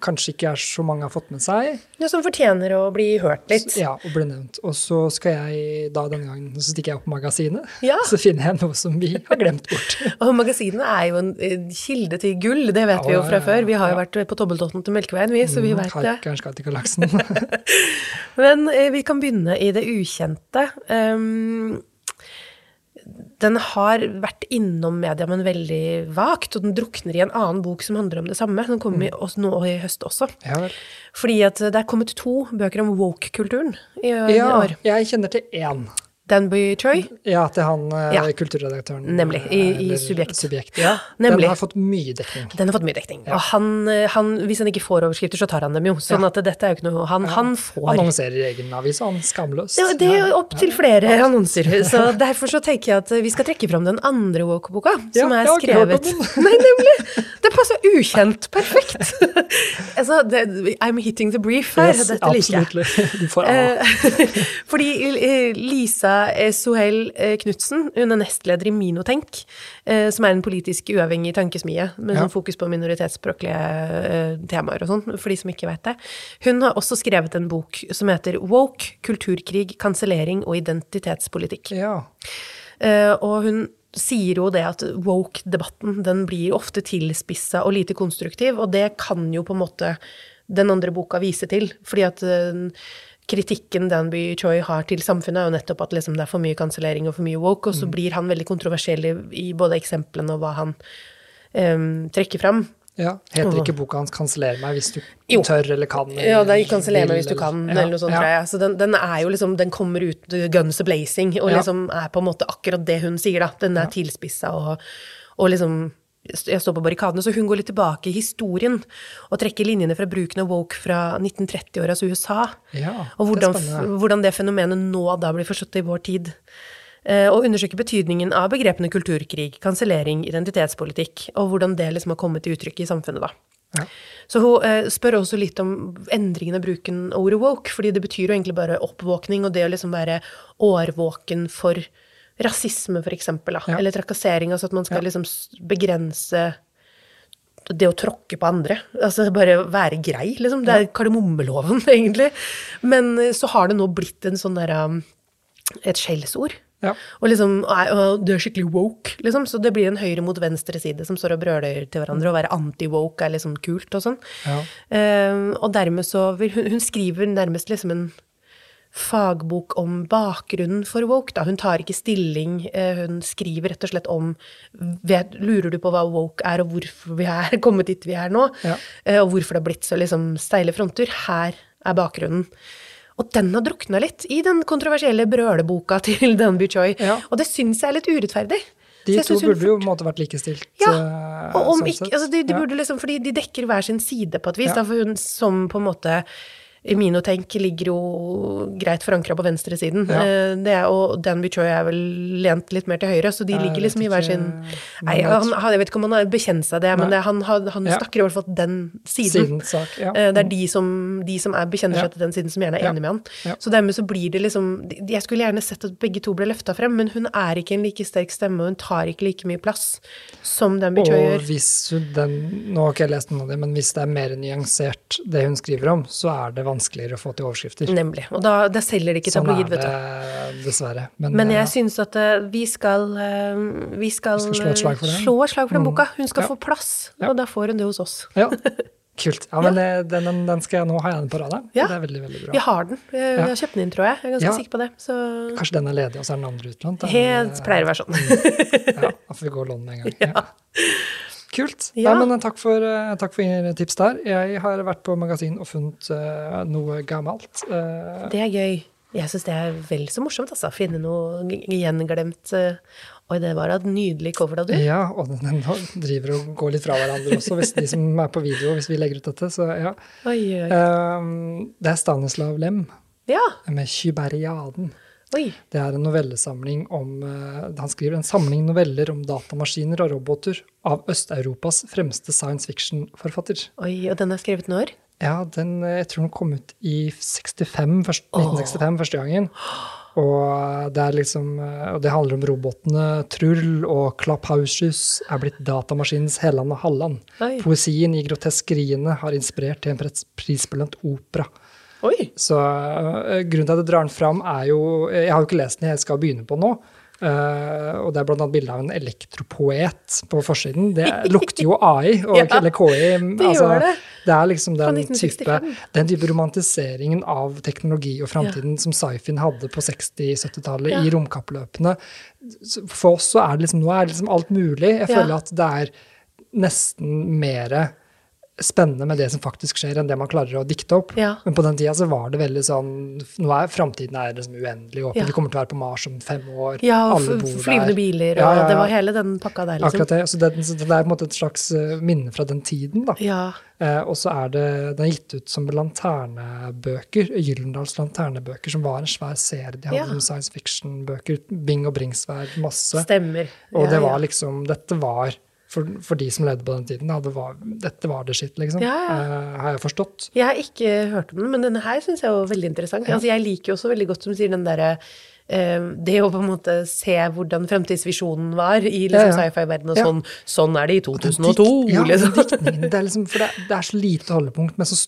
kanskje ikke er så mange har fått med seg.
Noe som fortjener å bli hørt litt.
Ja, og bli nevnt. Og så skal jeg da denne gangen, så stikker jeg opp magasinet,
Ja.
så finner jeg noe som vi har glemt bort.
Og magasinet er jo en kilde til gull, det vet vi jo fra
ja, ja,
før. Vi har jo
ja.
vært på Tobbeltotten til Melkeveien, vi, så vi
Mm,
vet det.
Galaksen.
Men eh, vi kan begynne i det ukjente. Um, den har vært innom media, men veldig vagt, og den drukner i en annen bok som handler om det samme. Den kommer mm. nå i høst også.
ja.
Fordi at det er kommet to bøker om woke-kulturen i, i
Ja,
år.
jeg kjenner til én.
Danby Troy.
Ja, til han eh,
Ja.
kulturredaktøren.
Nemlig, i- i
Subjekt.
Subjekt.
ja.
Nemlig.
Den har fått mye dekning.
Den har fått mye dekning. Og han, eh, han, hvis han ikke får overskrifter, så tar han dem jo. Sånn
Ja.
at dette er jo ikke noe Han, han får
annonserer i egen avis, han skamløst.
Ja, det er jo opp til flere annonser. Så derfor så tenker jeg at vi skal trekke fram den andre woke-boka, som
Ja,
er skrevet Nei, nemlig! Det passer ukjent. Perfekt! altså, det, I'm hitting the brief her.
Yes,
Dette liker jeg.
Du får A.
Eh, Fordi eh, Lisa eh, Sohel eh, Knutsen, hun er nestleder i Minotenk, eh, som er en politisk uavhengig tankesmie med
Ja.
sånn fokus på minoritetsspråklige eh, temaer og sånn, for de som ikke vet det. Hun har også skrevet en bok som heter Woke, kulturkrig, kansellering og identitetspolitikk.
Ja.
Eh, og hun sier jo det at woke-debatten den blir ofte tilspissa og lite konstruktiv, og det kan jo på en måte den andre boka vise til. Fordi at eh, kritikken Danby Choi har til samfunnet, er jo nettopp at liksom det er for mye kansellering og for mye woke, og så blir han veldig kontroversiell i, i både eksemplene og hva han um, trekker fram.
ja. Heter ikke boka hans 'Kanseller meg hvis du
Jo.
tør eller kan'?
Ja, det er 'Kanseller meg hvis du kan',
eller-
eller noe sånt,
ja.
tror jeg. Så den, den er jo liksom, den kommer ut guns a blazing, og
Ja.
liksom er på en måte akkurat det hun sier, da. Den er tilspissa og, og liksom jeg står på barrikadene, så hun går litt tilbake i historien og trekker linjene fra bruken av woke fra 1930-åras USA.
Ja,
og hvordan,
det,
hvordan det fenomenet nå da blir forstått i vår tid. Eh, Og undersøker betydningen av begrepene kulturkrig, kansellering, identitetspolitikk, og hvordan det liksom har kommet til uttrykk i samfunnet, da.
Ja.
Så hun eh, spør også litt om endringen av bruken av ordet woke, fordi det betyr jo egentlig bare oppvåkning, og det å liksom være årvåken for rasisme, for eksempel, da.
Ja.
Eller trakassering, altså at man skal
Ja.
liksom begrense det å tråkke på andre. Altså bare være grei, liksom. Det er kardemommeloven, egentlig. Men eh, så har det nå blitt en sånn derre um, et skjellsord.
Ja.
Og liksom, du er skikkelig woke, liksom. Så det blir en høyre mot venstre side som står og brøler til hverandre. Å være anti-woke er liksom kult og sånn.
Ja.
Eh, og dermed så vil hun, hun skriver nærmest liksom en fagbok om bakgrunnen for woke. Da. Hun tar ikke stilling, eh, hun skriver rett og slett om vet, Lurer du på hva woke er, og hvorfor vi er kommet dit vi er nå?
Ja.
Eh, og hvorfor det har blitt så liksom steile fronter? Her er bakgrunnen. Og den har drukna litt i den kontroversielle brøleboka til Danby Choi.
Ja.
Og det syns jeg er litt urettferdig.
De to burde jo på en måte vært likestilt.
ja,
eh,
og om
sånn
ikke, altså de, de
Ja.
burde liksom, fordi de dekker hver sin side på et vis.
Ja.
Da, for hun som på en måte Minotenk ligger jo greit forankra på venstresiden.
Ja.
Eh, Det er, og Dan Bichoy er vel lent litt mer til høyre, så de
Jeg
ligger liksom i hver sin Nei, han, jeg vet ikke om han har bekjent seg det, men det, han, han
Ja.
snakker i hvert fall den siden.
siden sak. Ja.
Eh, Det er de som, de som er bekjenner seg til den siden, som gjerne er enig med han. Så dermed så blir det liksom Jeg skulle gjerne sett at begge to ble løfta frem, men hun er ikke en like sterk stemme, og hun tar ikke like mye plass som Dan
Bichoy
gjør.
Og hvis hun den, Nå har ikke jeg lest noe av det, men hvis det er mer nyansert det hun skriver om, så er det vanskeligere å få til overskrifter.
Nemlig. Og da, da selger de ikke
Sånn
tabloid,
er
vet du.
det dessverre. Men,
Men jeg
ja.
syns at eh, vi skal eh, Vi skal,
Vi skal slå et slag for
eh,
den.
slå et slag for den
Mm.
boka. Hun skal
Ja.
få plass,
Ja.
og da får hun det hos oss.
ja. Kult. Ja, men det, den, den- den skal jeg nå ha igjen på radet.
Ja.
Det er veldig, veldig bra.
Vi har den. Vi
Ja.
har kjøpt den inn, tror jeg. Jeg er ganske
Ja.
sikker på det. Så
Kanskje den er ledig, og så er den andre utlånt?
helt pleier å være sånn.
eh, Ja, da får vi gå og låne med en gang. Ja. Kult.
Ja.
Nei, men eh, takk for, eh, takk for tips der. Jeg har vært på magasin og funnet uh, noe gammelt. Uh,
Det er gøy. Jeg syns det er vel så morsomt, altså. Finne noe gjenglemt Uh, Oi, det var et nydelig cover da, du.
Ja, og den driver og går litt fra hverandre også, hvis de som er på video, hvis vi legger ut dette. Så ja.
Oi, oi.
Um, det er Stanislav Lem
Ja.
med 'Kyberiaden'.
Oi.
Det er en novellesamling om uh, Han skriver en samling noveller om datamaskiner og roboter av Øst-Europas fremste science fiction-forfatter.
Oi, og den er skrevet når?
Ja, den, eh, jeg tror den kom ut i 65, først, 1965 første gangen. Og det, er liksom, eh, og det handler om robotene Trull og Klapphausius er blitt datamaskinens Helland og Halland. Poesien i groteskeriene har inspirert til en prisbelønt opera.
Oi.
Så eh, grunnen til at jeg drar den fram, er jo Jeg har jo ikke lest den, jeg skal begynne på nå. Uh, og det er annet bilde av en elektropoet på forsiden. Det lukter jo AI, og,
Ja,
eller KI.
det gjør det.
Det er liksom den type, den type romantiseringen av teknologi og framtiden som sci-fin hadde på 60-70-tallet
Ja.
i romkappløpene. For oss så er det liksom, nå er det liksom alt mulig. Jeg
Ja.
føler at det er nesten mere spennende med det som faktisk skjer, enn det man klarer å dikte opp.
Ja.
Men på den tida så var det veldig sånn Nå er framtiden er liksom uendelig åpen.
Ja.
Vi kommer til å være på Mars om fem år.
Ja, og flyvende biler, og
Ja,
det var hele den pakka der, liksom.
Akkurat det. Så det, så det er på en måte et slags eh, minne fra den tiden. da.
Ja.
Eh, og så er det, den er gitt ut som lanternebøker. Gyllendals lanternebøker, som var en svær serie. De hadde som science fiction-bøker. Bing og Bringsværd, masse.
Stemmer.
Og det var liksom Dette var for, for de som levde på den tiden. Det var, dette var det sitt, liksom.
Ja, ja.
Uh, har jeg forstått.
Jeg har ikke hørt om den, men denne her syns jeg var veldig interessant. Altså, jeg liker jo også veldig godt, som sier, den derre eh, det å på en måte se hvordan fremtidsvisjonen var i liksom,
Ja, ja.
sci-fi-verdenen, og sånn, sånn er det i
Den
2002.
dikt- ja,
liksom.
diktningen, det er liksom, for det, det er så lite holdepunkt men så,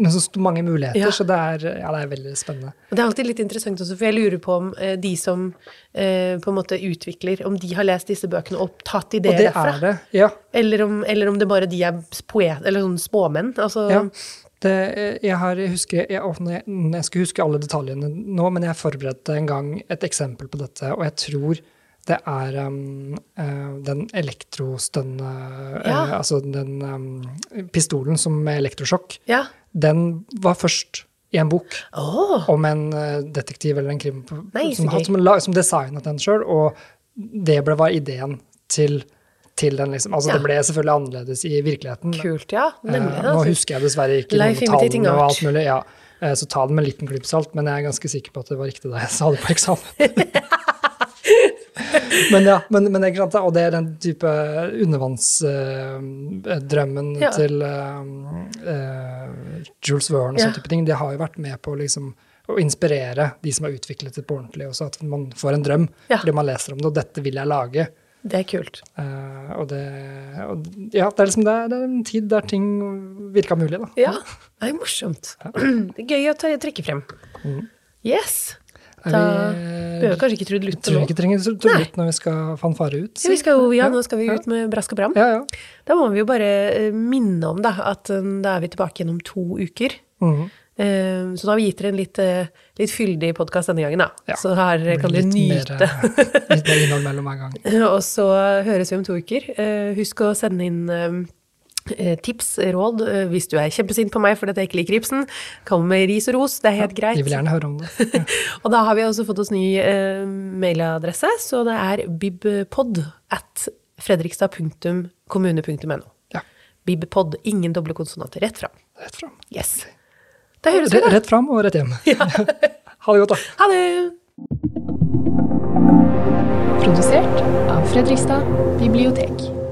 med så mange muligheter,
Ja.
så det er, ja, det er veldig spennende.
Og det er alltid litt interessant også, for jeg lurer på om eh, de som eh, på en måte utvikler, om de har lest disse bøkene og tatt ideer Og
det
derfra.
er det, ja.
Eller om, eller om det bare de er poet, eller sånn småmenn. Altså,
ja. Det, jeg, har, jeg husker, jeg, jeg, jeg huske alle detaljene nå, men jeg forberedte en gang et eksempel på dette, og jeg tror det er um, uh, den elektrostønne
ja.
uh, Altså den um, pistolen som med elektrosjokk.
ja.
Den var først i en bok
oh.
om en eh, detektiv eller en krim
Nei,
som,
hadde,
som, som designet den sjøl, og det ble, var ideen til, til den. liksom. Altså
Ja.
Det ble selvfølgelig annerledes i virkeligheten.
kult, ja.
Eh, nå
altså.
husker jeg dessverre ikke tallene og alt mulig. ja. Eh, Så ta det med en liten klype salt, men jeg er ganske sikker på at det var riktig da jeg sa det på eksamen. men ja, men, men ikke sant, og det er den type undervannsdrømmen
Ja.
til uh, eh, Jules Verne og
Ja.
sånne type ting. Det har jo vært med på liksom, å inspirere de som har utviklet det på ordentlig, også at man får en drøm
Ja.
fordi man leser om det, og dette vil jeg lage.
Det er kult.
Uh, og det, og, ja, det er liksom det er, det er en tid der ting virka mulig, da.
Ja, det er morsomt. Det er gøy å trekke frem. Yes. Da behøver kanskje ikke Trud
Luth
nå.
tror ikke trenger Trud Luth når vi skal fanfare ut.
Ja, vi skal ja, nå skal vi ut med brask og bram.
Ja, ja.
Da må vi jo bare eh, minne om da, at eh, da er vi tilbake igjen om to uker. Mm. Så da har vi gitt dere en litt, litt fyldig podkast denne gangen, da.
Ja,
Så her kan dere nyte.
Mer, litt mer innhold mellom hver gang.
Og så høres vi om to uker. Husk å sende inn tips, råd, eh, hvis du er kjempesint på meg fordi jeg ikke liker Ibsen. Kom med ris og ros, det er helt greit.
Vi vil gjerne høre om det.
Og da har vi også fått oss ny eh, mailadresse, så det er bibpod at fredrikstad.kommune.no.
Ja,
Bibpod, ingen doble konsonanter, rett fram.
rett fram.
Yes. Da høres vi,
Rett,
da.
rett fram og rett hjem. ha det godt, da.
Ha det!
Produsert av Fredrikstad bibliotek.